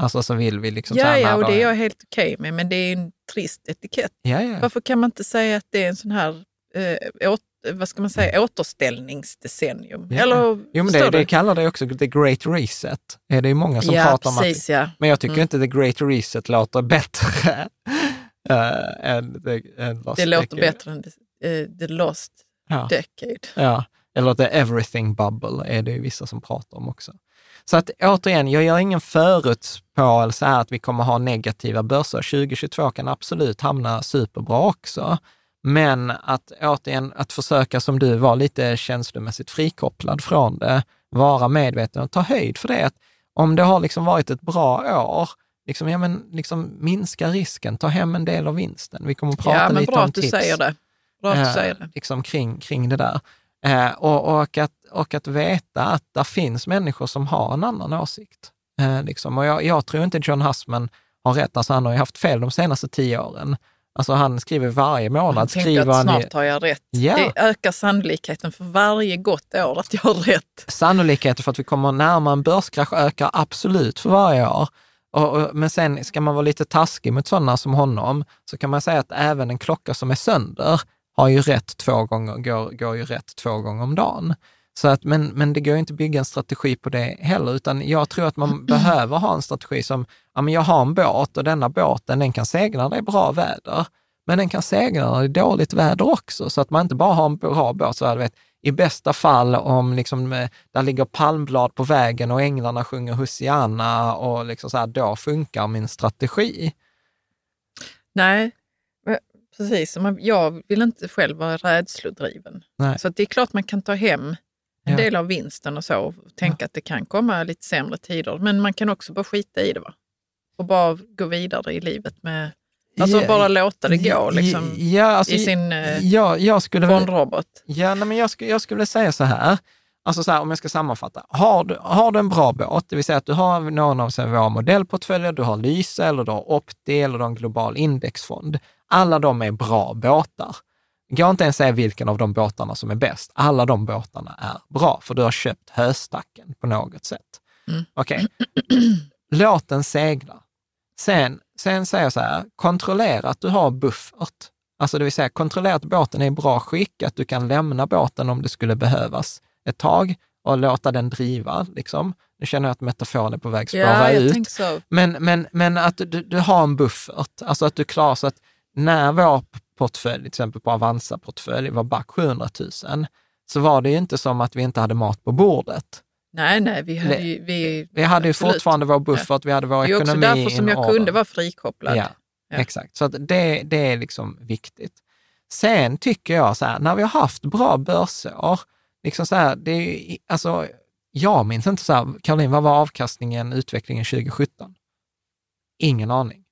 B: Alltså så vill vi liksom...
C: Ja, ja, och det är jag helt okej okay med, men det är en trist etikett.
B: Ja, ja.
C: Varför kan man inte säga att det är en sån här eh, åt, vad ska man säga, återställningsdecennium?
B: Ja.
C: Eller,
B: jo, men det, det kallar det också the great reset. Är det ju många som
C: ja,
B: pratar om
C: precis,
B: att...
C: Ja.
B: Men jag tycker
C: mm.
B: inte the great reset låter bättre äh, än än lost
C: Det låter
B: decade.
C: bättre än the, uh, the lost
B: ja.
C: decade.
B: Ja, eller the everything bubble är det ju vissa som pratar om också. Så att återigen, jag gör ingen förutspåelse här att vi kommer ha negativa börser. 2022 kan absolut hamna superbra också. Men att återigen, att försöka som du var lite känslomässigt frikopplad från det, vara medveten och ta höjd för det. Att om det har liksom varit ett bra år, liksom, ja, men, liksom minska risken, ta hem en del av vinsten. Vi kommer att prata
C: ja, men
B: lite
C: bra
B: om
C: att du
B: tips
C: säger det. Bra att du
B: eh,
C: säger det.
B: liksom kring, kring det där. Eh, och, och, att, och att veta att det finns människor som har en annan åsikt. Eh, liksom. Och jag, jag, tror inte John Hussman har rätt, alltså han har ju haft fel de senaste tio åren. Alltså han skriver varje månad.
C: Jag
B: skriver
C: att
B: han
C: snart har jag rätt.
B: Ja.
C: Det ökar sannolikheten för varje gott år att jag har rätt.
B: Sannolikheten för att vi kommer närmare en börskrasch ökar absolut för varje år. Och, och, men sen ska man vara lite taskig mot sådana som honom, så kan man säga att även en klocka som är sönder har ju rätt två gånger, går, går ju rätt två gånger om dagen. Så att, men, men det går inte att bygga en strategi på det heller, utan jag tror att man behöver ha en strategi som, ja men jag har en båt och denna båten, den kan segla när det är bra väder, men den kan segla när det är dåligt väder också, så att man inte bara har en bra båt, så här, vet, i bästa fall om liksom, där ligger palmblad på vägen och änglarna sjunger Hosianna och liksom så här, då funkar min strategi.
C: Nej, precis. Jag vill inte själv vara rädslodriven.
B: Nej.
C: Så det är klart man kan ta hem en del av vinsten och så och tänka att det kan komma lite sämre tider. Men man kan också bara skita i det va? och bara gå vidare i livet med Alltså
B: Ja,
C: bara låta det gå liksom,
B: ja, alltså,
C: i sin eh,
B: ja, jag skulle
C: fondrobot.
B: Ja, nej, men jag, skulle, jag skulle säga så här, Alltså så här, om jag ska sammanfatta, har du, har du en bra båt, det vill säga att du har någon av våra modellportföljer, du har Lyse eller du har Opti eller du har en global indexfond. Alla de är bra båtar. Går inte ens säga vilken av de båtarna som är bäst. Alla de båtarna är bra, för du har köpt höstacken på något sätt. Mm. Okej, okay. låt den segla. Sen, sen säger jag så här, kontrollera att du har buffert. Alltså det vill säga kontrollera att båten är i bra skick, att du kan lämna båten om det skulle behövas ett tag och låta den driva. Liksom. Nu känner jag att metaforen är på väg att spara ja, ut. Men, men, men att du, du har en buffert, alltså att du klarar så att när vår portfölj, till exempel på Avanza-portfölj, var back 700 000, så var det ju inte som att vi inte hade mat på bordet.
C: Nej, nej, vi hade ju, vi,
B: vi hade ju fortfarande vår buffert, ja. vi hade vår ekonomi.
C: Det är också därför som jag kunde vara frikopplad.
B: Ja, ja. exakt. Så det, det är liksom viktigt. Sen tycker jag så här, när vi har haft bra börsår, liksom så här, det är, alltså, jag minns inte så här, Caroline, vad var avkastningen, utvecklingen 2017? Ingen aning.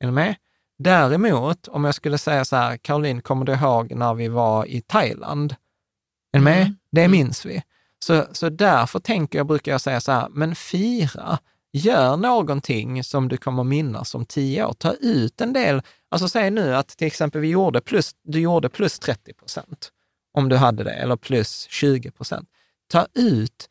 B: Är du med? Däremot, om jag skulle säga så här, Caroline, kommer du ihåg när vi var i Thailand? Är du med? Mm. Det mm. minns vi. Så, så därför tänker jag, brukar jag säga så här, men fira, gör någonting som du kommer minnas om tio år. Ta ut en del, alltså säg nu att till exempel vi gjorde plus, du gjorde plus 30 procent, om du hade det, eller plus 20 procent. Ta ut,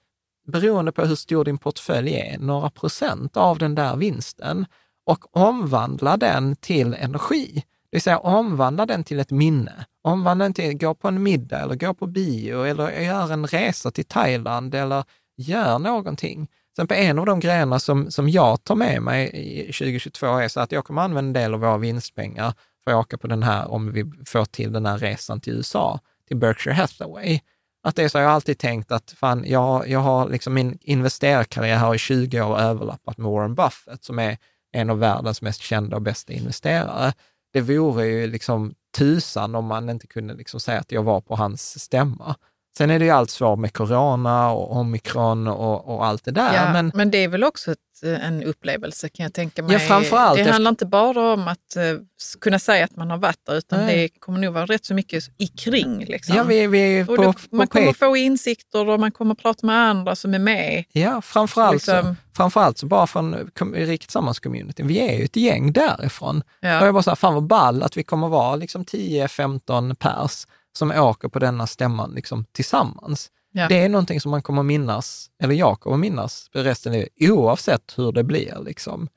B: beroende på hur stor din portfölj är, några procent av den där vinsten och omvandla den till energi. Det vill säga omvandla den till ett minne. Omvandla den till, gå på en middag eller gå på bio eller gör en resa till Thailand eller gör någonting. Sen på en av de grejerna som, som jag tar med mig i 2022 är så att jag kommer använda en del av våra vinstpengar för att åka på den här, om vi får till den här resan till USA, till Berkshire Hathaway. Att det är så, jag har alltid tänkt att fan, jag, jag har liksom min investerarkarriär har i 20 år överlappat med Warren Buffett, som är en av världens mest kända och bästa investerare. Det vore ju liksom tusan om man inte kunde liksom säga att jag var på hans stämma. Sen är det ju allt svårt med corona och omikron och, och allt det där.
C: Ja,
B: men,
C: men det är väl också ett, eh, en upplevelse kan jag tänka mig.
B: Ja, framförallt
C: det handlar inte bara om att uh, kunna säga att man har varit där, utan Nej. det kommer nog vara rätt så mycket i kring. Liksom.
B: Ja, vi, vi är på,
C: det, man på kommer få insikter och man kommer prata med andra som är med.
B: Ja, framförallt, liksom, så, framförallt så bara från Riket Sammans-communityn. Vi är ju ett gäng därifrån. Ja. Och jag bara så här, fan vad ball att vi kommer vara liksom 10-15 pers som åker på denna stämman liksom, tillsammans. Ja. Det är någonting som man kommer minnas, eller jag kommer minnas resten livet, oavsett hur det blir. Liksom.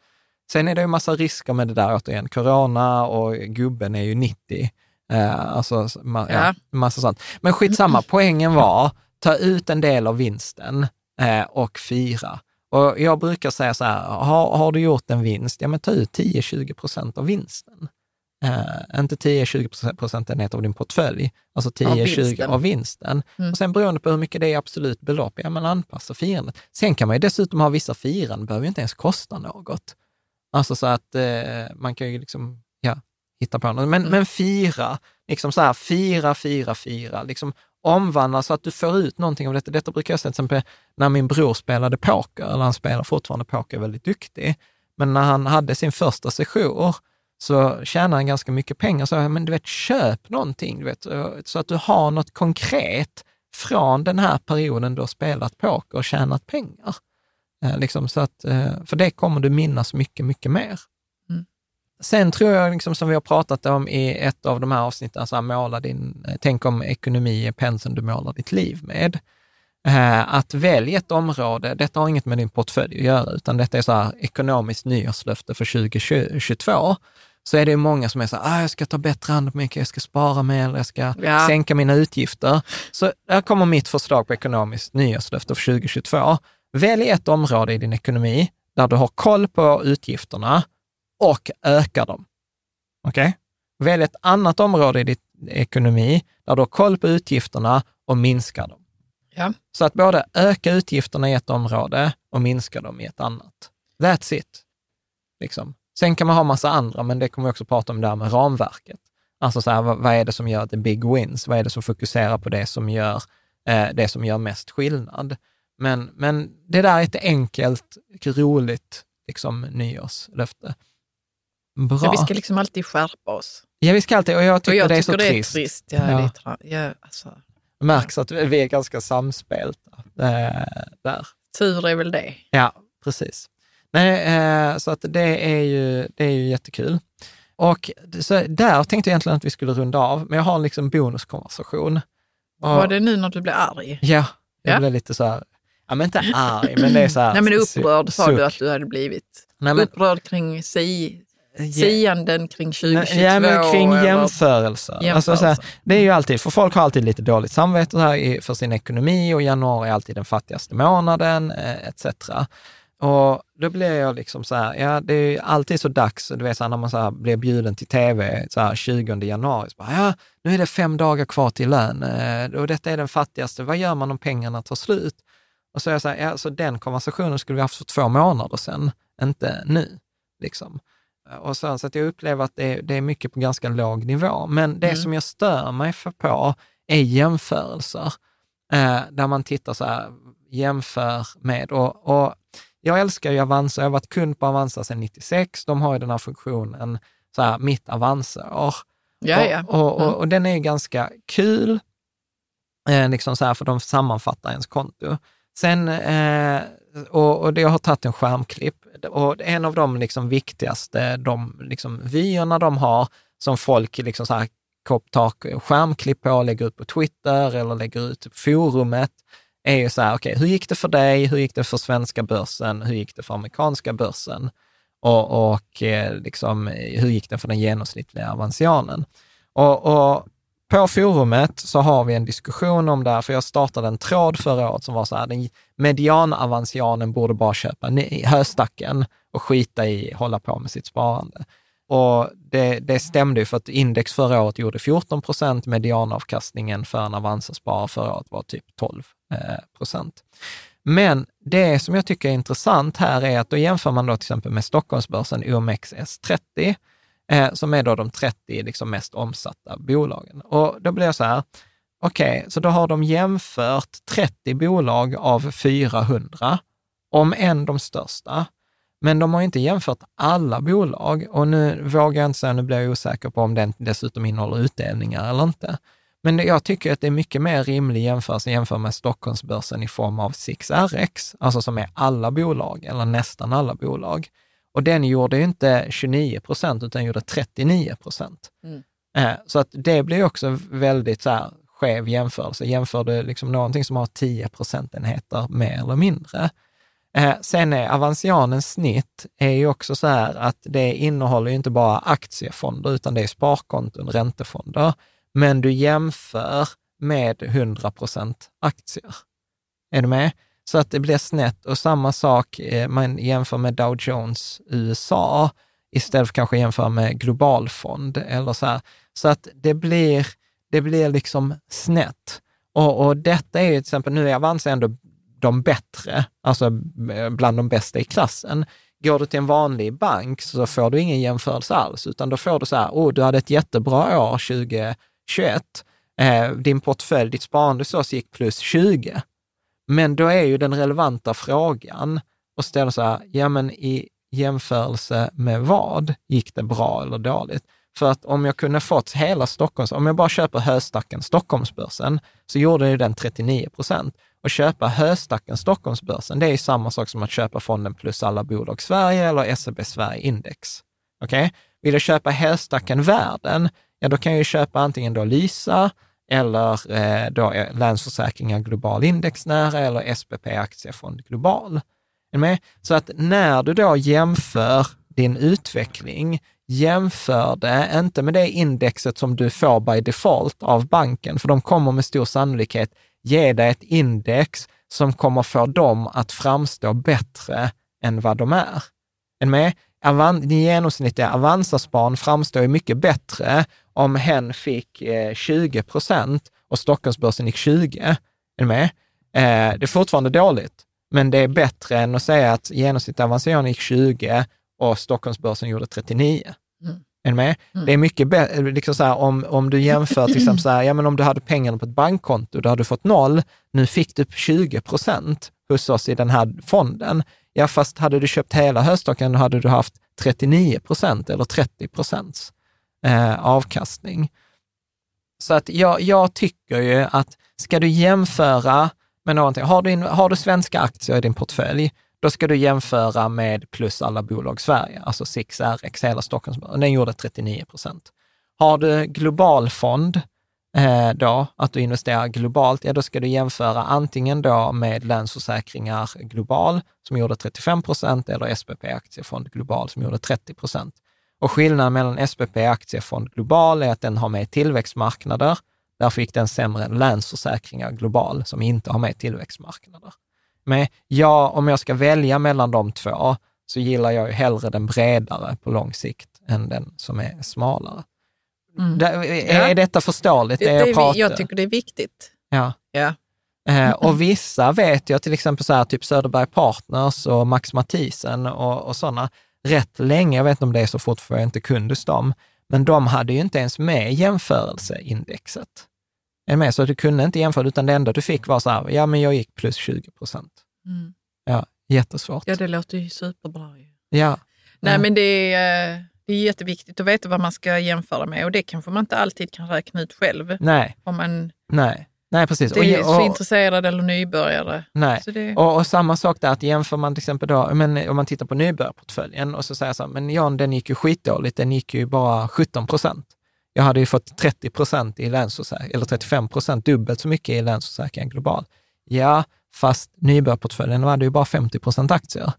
B: Sen är det ju massa risker med det där återigen. Corona och gubben är ju 90. Eh, alltså, ma ja. massa sånt. Men skitsamma, poängen var, ta ut en del av vinsten eh, och fira. Och jag brukar säga så här, har, har du gjort en vinst, ja men ta ut 10-20 procent av vinsten. Uh, inte 10-20 procentenheter av din portfölj, alltså 10-20 av vinsten. Mm. Och sen beroende på hur mycket det är absolut belopp, ja men anpassa firandet. Sen kan man ju dessutom ha vissa firanden, behöver ju inte ens kosta något. Alltså så att uh, man kan ju liksom, ja, hitta på något. Men, mm. men fira, liksom så här, fira, fira, fira, liksom omvandla så att du får ut någonting av detta. Detta brukar jag säga till exempel när min bror spelade poker, eller han spelar fortfarande poker, väldigt duktig. Men när han hade sin första session, så tjänar han ganska mycket pengar. Så men du vet, köp någonting, du vet, så att du har något konkret från den här perioden du har spelat poker och tjänat pengar. Eh, liksom så att, eh, för det kommer du minnas mycket, mycket mer. Mm. Sen tror jag, liksom, som vi har pratat om i ett av de här avsnitten, så här, måla din, eh, tänk om ekonomi är penseln du målar ditt liv med. Eh, att välja ett område, detta har inget med din portfölj att göra, utan detta är så här ekonomiskt nyårslöfte för 2022 så är det många som är så här, ah, jag ska ta bättre hand om mig, jag ska spara mer, jag ska ja. sänka mina utgifter. Så här kommer mitt förslag på ekonomiskt nyårslöfte för 2022. Välj ett område i din ekonomi där du har koll på utgifterna och ökar dem. Okej? Okay? Välj ett annat område i din ekonomi där du har koll på utgifterna och minskar dem.
C: Ja.
B: Så att både öka utgifterna i ett område och minska dem i ett annat. That's it. Liksom. Sen kan man ha massa andra, men det kommer vi också prata om där med ramverket. Alltså så här, vad, vad, är det som gör the big wins? Vad är det som fokuserar på det som gör, eh, det som gör mest skillnad? Men, men det där är ett enkelt, roligt liksom, nyårslöfte.
C: Bra. Ja, vi ska liksom alltid skärpa oss.
B: Ja, vi ska alltid, och jag tycker, och jag det, är så det är trist.
C: trist. Ja, ja. Är, ja, alltså.
B: Märks att vi är ganska samspelta eh, där.
C: Tur är väl det.
B: Ja, precis. Nej, eh, så att det är ju, det är ju jättekul. Och så där tänkte jag egentligen att vi skulle runda av, men jag har liksom bonuskonversation.
C: Och, Var det nu när du blev arg?
B: Ja, jag ja. blev lite så här, ja men inte arg, men det är så här.
C: Nej men upprörd sa du att du hade blivit. Nej, men, upprörd kring si, sianden kring 2022?
B: Ja, men kring jämförelser. jämförelser. Alltså, så här, det är ju alltid, för folk har alltid lite dåligt samvete här för sin ekonomi och januari är alltid den fattigaste månaden eh, etc. Och då blir jag liksom så här, ja det är alltid så dags, du vet så här, när man så här blir bjuden till tv så här 20 januari, så bara, ja nu är det fem dagar kvar till lön eh, och detta är den fattigaste, vad gör man om pengarna tar slut? Och så är jag så här, ja så den konversationen skulle vi haft för två månader sedan, inte nu. Liksom. Och så, så att jag upplever att det är, det är mycket på ganska låg nivå. Men det mm. som jag stör mig för på är jämförelser. Eh, där man tittar så här, jämför med, och, och jag älskar ju Avanza, jag har varit kund på Avanza sedan 96. De har ju den här funktionen, så här, mitt Avanza-år.
C: Ja, ja.
B: Och, och, och, mm. och, den är ganska kul, eh, liksom så här, för de sammanfattar ens konto. Sen, eh, och, och jag har tagit en skärmklipp, och en av de liksom viktigaste de liksom vyerna de har, som folk liksom så här, tar skärmklipp på, lägger ut på Twitter eller lägger ut på forumet, är ju så här, okej, okay, hur gick det för dig? Hur gick det för svenska börsen? Hur gick det för amerikanska börsen? Och, och eh, liksom, hur gick det för den genomsnittliga avansianen? Och, och, på forumet så har vi en diskussion om det här, för jag startade en tråd förra året som var så här, den medianavansianen borde bara köpa höstacken och skita i hålla på med sitt sparande. Och det, det stämde ju för att index förra året gjorde 14 procent, medianavkastningen för en Avanza-sparare förra året var typ 12 eh, procent. Men det som jag tycker är intressant här är att då jämför man då till exempel med Stockholmsbörsen OMXS30, eh, som är då de 30 liksom mest omsatta bolagen. Och då blir det så här, okej, okay, så då har de jämfört 30 bolag av 400, om än de största. Men de har inte jämfört alla bolag och nu vågar jag inte säga, nu blir jag osäker på om den dessutom innehåller utdelningar eller inte. Men jag tycker att det är mycket mer rimlig jämförelse jämfört med Stockholmsbörsen i form av 6RX, alltså som är alla bolag, eller nästan alla bolag. Och den gjorde ju inte 29 procent, utan gjorde 39 procent. Mm. Eh, så att det blir också väldigt så här, skev jämförelse. Jämför du liksom någonting som har 10 procentenheter mer eller mindre. Eh, sen är Avancianens snitt är ju också så här att det innehåller ju inte bara aktiefonder, utan det är sparkonton, räntefonder men du jämför med 100 procent aktier. Är du med? Så att det blir snett och samma sak, eh, man jämför med Dow Jones USA istället för kanske jämföra med globalfond eller så här. Så att det blir, det blir liksom snett. Och, och detta är ju till exempel, nu är Avanza ändå de bättre, alltså eh, bland de bästa i klassen. Går du till en vanlig bank så får du ingen jämförelse alls, utan då får du så här, oh, du hade ett jättebra år 2021. eh, din portfölj, ditt sparande så gick plus 20. Men då är ju den relevanta frågan och ställa så här, ja men i jämförelse med vad gick det bra eller dåligt? För att om jag kunde fått hela Stockholms, om jag bara köper höstacken Stockholmsbörsen, så gjorde ju den 39 procent. Och köpa höstacken Stockholmsbörsen, det är samma sak som att köpa fonden plus alla bolag Sverige eller SEB Sverige Index. Okej? Okay? Vill jag köpa höstacken världen, ja då kan jag ju köpa antingen då Lysa eller eh, då eh, Länsförsäkringar Global Indexnära eller SPP Aktiefond Global. Är med? Så att när du då jämför din utveckling, jämför det inte med det indexet som du får by default av banken, för de kommer med stor sannolikhet ge dig ett index som kommer få dem att framstå bättre än vad de är. Är med? Avan, din genomsnittliga Avanzas-barn framstår ju mycket bättre om hen fick eh, 20 procent och Stockholmsbörsen gick 20. Är du med? Eh, det är fortfarande dåligt, men det är bättre än att säga att genomsnittet Avanza gick 20 och Stockholmsbörsen gjorde 39. Mm. Är med? Mm. Det är mycket bättre, liksom så här, om, om du jämför till exempel så här, ja men om du hade pengarna på ett bankkonto, då hade du fått noll, nu fick du 20 procent hos oss i den här fonden. Ja, fast hade du köpt hela höststocken hade du haft 39 procent eller 30 procents eh, avkastning. Så att jag, jag tycker ju att ska du jämföra med någonting, har du, har du svenska aktier i din portfölj, då ska du jämföra med plus alla bolag Sverige, alltså 6RX, hela Stockholmsbörsen. den gjorde 39 procent. Har du global fond, eh, då, att du investerar globalt, ja då ska du jämföra antingen då med Länsförsäkringar Global som gjorde 35 procent eller SPP Aktiefond Global som gjorde 30 procent. Och skillnaden mellan SPP Aktiefond Global är att den har med tillväxtmarknader. Därför gick den sämre än Länsförsäkringar Global som inte har med tillväxtmarknader. Men ja, om jag ska välja mellan de två så gillar jag ju hellre den bredare på lång sikt än den som är smalare. Mm. Det, är, ja. detta förståeligt? Det,
C: det jag, jag tycker det är viktigt.
B: Ja.
C: ja.
B: Eh, och vissa vet jag, till exempel så här, typ Söderberg Partners och Max Mathisen och, och sådana, rätt länge, jag vet inte om det är så fort för jag inte kunde dem, men de hade ju inte ens med jämförelseindexet. Är med? Så du kunde inte jämföra, utan det enda du fick var så här, ja men jag gick plus 20 procent. Mm. Ja, jättesvårt.
C: Ja, det låter ju superbra.
B: Ja.
C: Nej, men det är, det är jätteviktigt att veta vad man ska jämföra med och det kanske man inte alltid kan räkna ut själv.
B: Nej.
C: Om man
B: Nej. Nej, precis.
C: Det är så intresserade eller nybörjare.
B: Nej,
C: det...
B: och, och, samma sak där, att jämför man till exempel då, men om man tittar på nybörjarportföljen och så säger så här, men Jan, den gick ju skitdåligt, den gick ju bara 17 procent. Jag hade ju fått 30 procent i Länsförsäkring, eller 35 procent, dubbelt så mycket i Länsförsäkringen Global. Ja, fast nybörjarportföljen var det ju bara 50 procent aktier.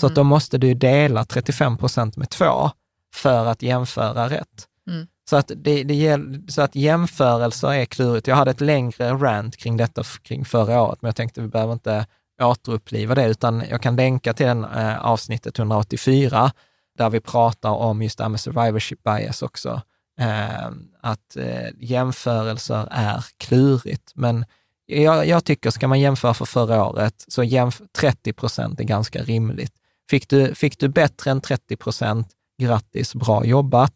B: Så mm. att då måste du dela 35 procent med två för att jämföra rätt. Mm. Så, att det, det, så att jämförelser är klurigt. Jag hade ett längre rant kring detta kring förra året, men jag tänkte vi behöver inte återuppliva det, utan jag kan länka till den eh, avsnittet 184, där vi pratar om just det här med survivorship bias också. Eh, att eh, jämförelser är klurigt, men jag, jag, tycker, ska man jämföra för förra året, så jämf 30 procent är ganska rimligt. Fick du, fick du bättre än 30 procent, grattis, bra jobbat.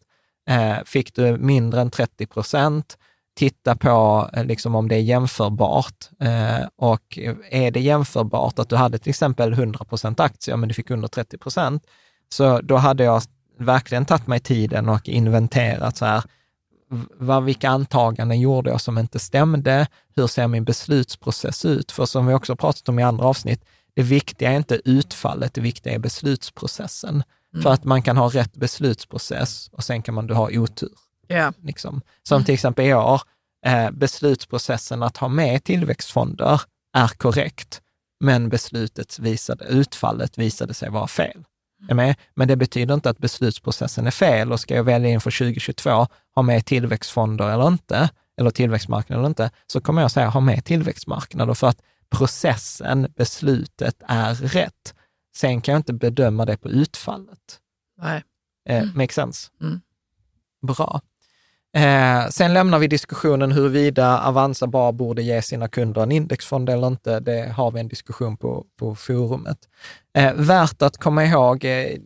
B: Eh, fick du mindre än 30 procent, titta på eh, liksom om det är jämförbart. Eh, och är det jämförbart att du hade till exempel 100 procent aktier, men du fick under 30 procent, så då hade jag verkligen tagit mig tiden och inventerat så här, vad, vilka antaganden gjorde jag som inte stämde? Hur ser min beslutsprocess ut? För som vi också pratat om i andra avsnitt, det viktiga är inte utfallet, det viktiga är beslutsprocessen. Mm. För att man kan ha rätt beslutsprocess och sen kan man ha otur.
C: Yeah.
B: Liksom. Som mm. till exempel i år, eh, beslutsprocessen att ha med tillväxtfonder är korrekt, men beslutet visade, utfallet visade sig vara fel. Med? Men det betyder inte att beslutsprocessen är fel och ska jag välja inför 2022 ha med tillväxtfonder eller inte, eller tillväxtmarknader eller inte, så kommer jag säga ha med tillväxtmarknader för att processen, beslutet är rätt. Sen kan jag inte bedöma det på utfallet.
C: Nej.
B: Eh, mm. Make sense?
C: Mm.
B: Bra. Eh, sen lämnar vi diskussionen huruvida Avanza bara borde ge sina kunder en indexfond eller inte. Det har vi en diskussion på, på forumet. Eh, värt att komma ihåg, eh,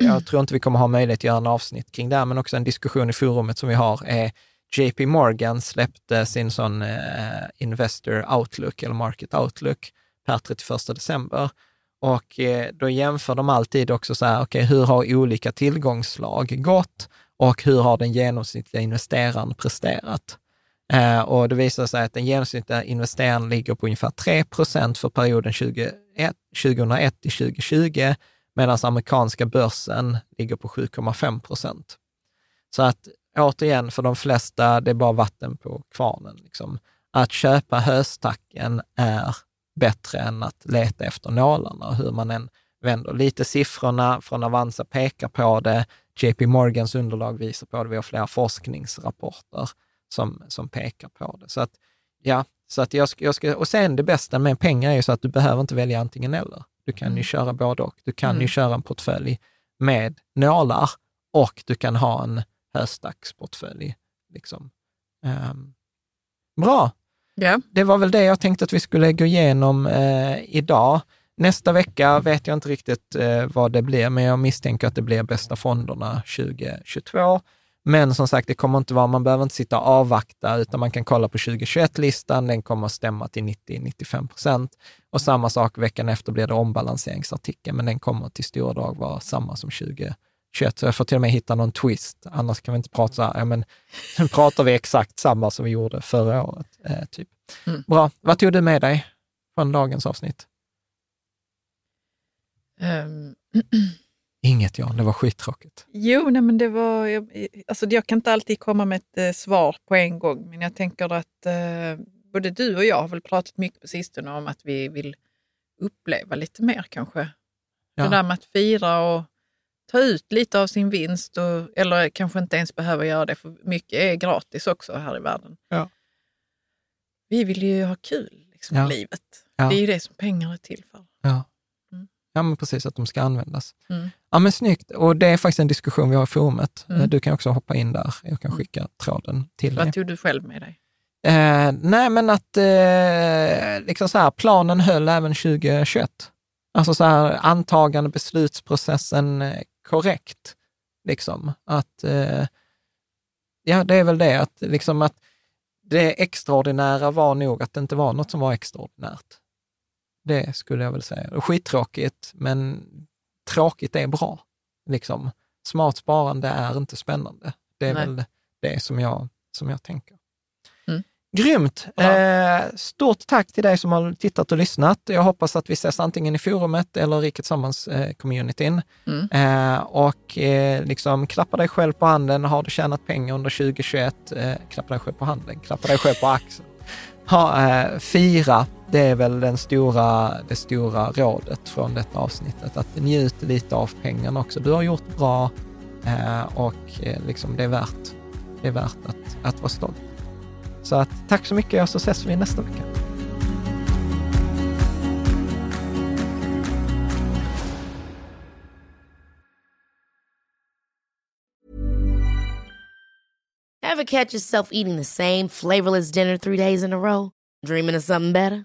B: jag tror inte vi kommer ha möjlighet att göra en avsnitt kring det, här, men också en diskussion i forumet som vi har är JP Morgan släppte sin sån eh, Investor Outlook eller Market Outlook per 31 december. Och eh, då jämför de alltid också så här, okej, okay, hur har olika tillgångslag gått och hur har den genomsnittliga investeraren presterat? Eh, och det visar sig att den genomsnittliga investeraren ligger på ungefär 3 procent för perioden 2001, 2001 till 2020, medan amerikanska börsen ligger på 7,5 procent. Så att återigen, för de flesta, det är bara vatten på kvarnen. Liksom. Att köpa höstacken är bättre än att leta efter nålarna, hur man än vänder. Lite siffrorna från Avanza pekar på det. JP Morgans underlag visar på det. Vi har flera forskningsrapporter som, som pekar på det. Så att, ja, så att jag jag ska, och sen det bästa med pengar är ju så att du behöver inte välja antingen eller. Du kan mm. ju köra både och. Du kan mm. ju köra en portfölj med nålar och du kan ha en höstdacksportfölj. Liksom. Um, bra,
C: Yeah.
B: Det var väl det jag tänkte att vi skulle gå igenom eh, idag. Nästa vecka vet jag inte riktigt eh, vad det blir, men jag misstänker att det blir bästa fonderna 2022. Men som sagt, det kommer inte vara, man behöver inte sitta och avvakta, utan man kan kolla på 2021-listan, den kommer att stämma till 90-95 procent. Och samma sak veckan efter blir det ombalanseringsartikeln, men den kommer till stora drag vara samma som 20 21, så jag får till och med hitta någon twist. Annars kan vi inte prata så här, ja men nu pratar vi exakt samma som vi gjorde förra året. Eh, typ. Mm. Bra. Vad tog du med dig från dagens avsnitt? Um. Inget Jan, det var skittråkigt.
C: Jo, nej, men det var, jag, alltså, jag kan inte alltid komma med ett eh, svar på en gång, men jag tänker att eh, både du och jag har väl pratat mycket på sistone om att vi vill uppleva lite mer kanske. Ja. Det där med att fira och ta ut lite av sin vinst, och, eller kanske inte ens behöva göra det, för mycket är gratis också här i världen. Ja. Vi vill ju ha kul liksom, ja. i livet. Det är ju det som pengar är till för.
B: Ja. Men precis, att de ska användas. Mm. Ja, men snyggt. Och det är faktiskt en diskussion vi har i forumet. Mm. Du kan också hoppa in där. Jag kan mm. skicka tråden till
C: Vad
B: dig.
C: Vad tog du själv med dig?
B: Eh, nej, men att eh, liksom så här, planen höll även 2021. Alltså så här, antagande beslutsprocessen eh, korrekt. Liksom. Att, eh, ja, det är väl det, att, liksom att det extraordinära var nog att det inte var något som var extraordinärt. Det skulle jag väl säga. Och skittråkigt, men tråkigt är bra. Liksom. Smart sparande är inte spännande. Det är Nej. väl det som jag, som jag tänker. Mm. Grymt! Eh, stort tack till dig som har tittat och lyssnat. Jag hoppas att vi ses antingen i forumet eller Riket Sammans-communityn. Eh, mm. eh, och liksom klappa dig själv på handen. Har du tjänat pengar under 2021, eh, klappa dig själv på handen. Klappa dig själv på axeln ha, fira, det är väl den stora, det stora rådet från detta avsnittet. Att njut lite av pengarna också. Du har gjort bra eh, och eh, liksom det är värt, det är värt att, att vara stolt. Så att, tack så mycket och så ses vi nästa vecka.
F: Have catch yourself eating the same flavorless dinner three days in a row? Dreaming of something better?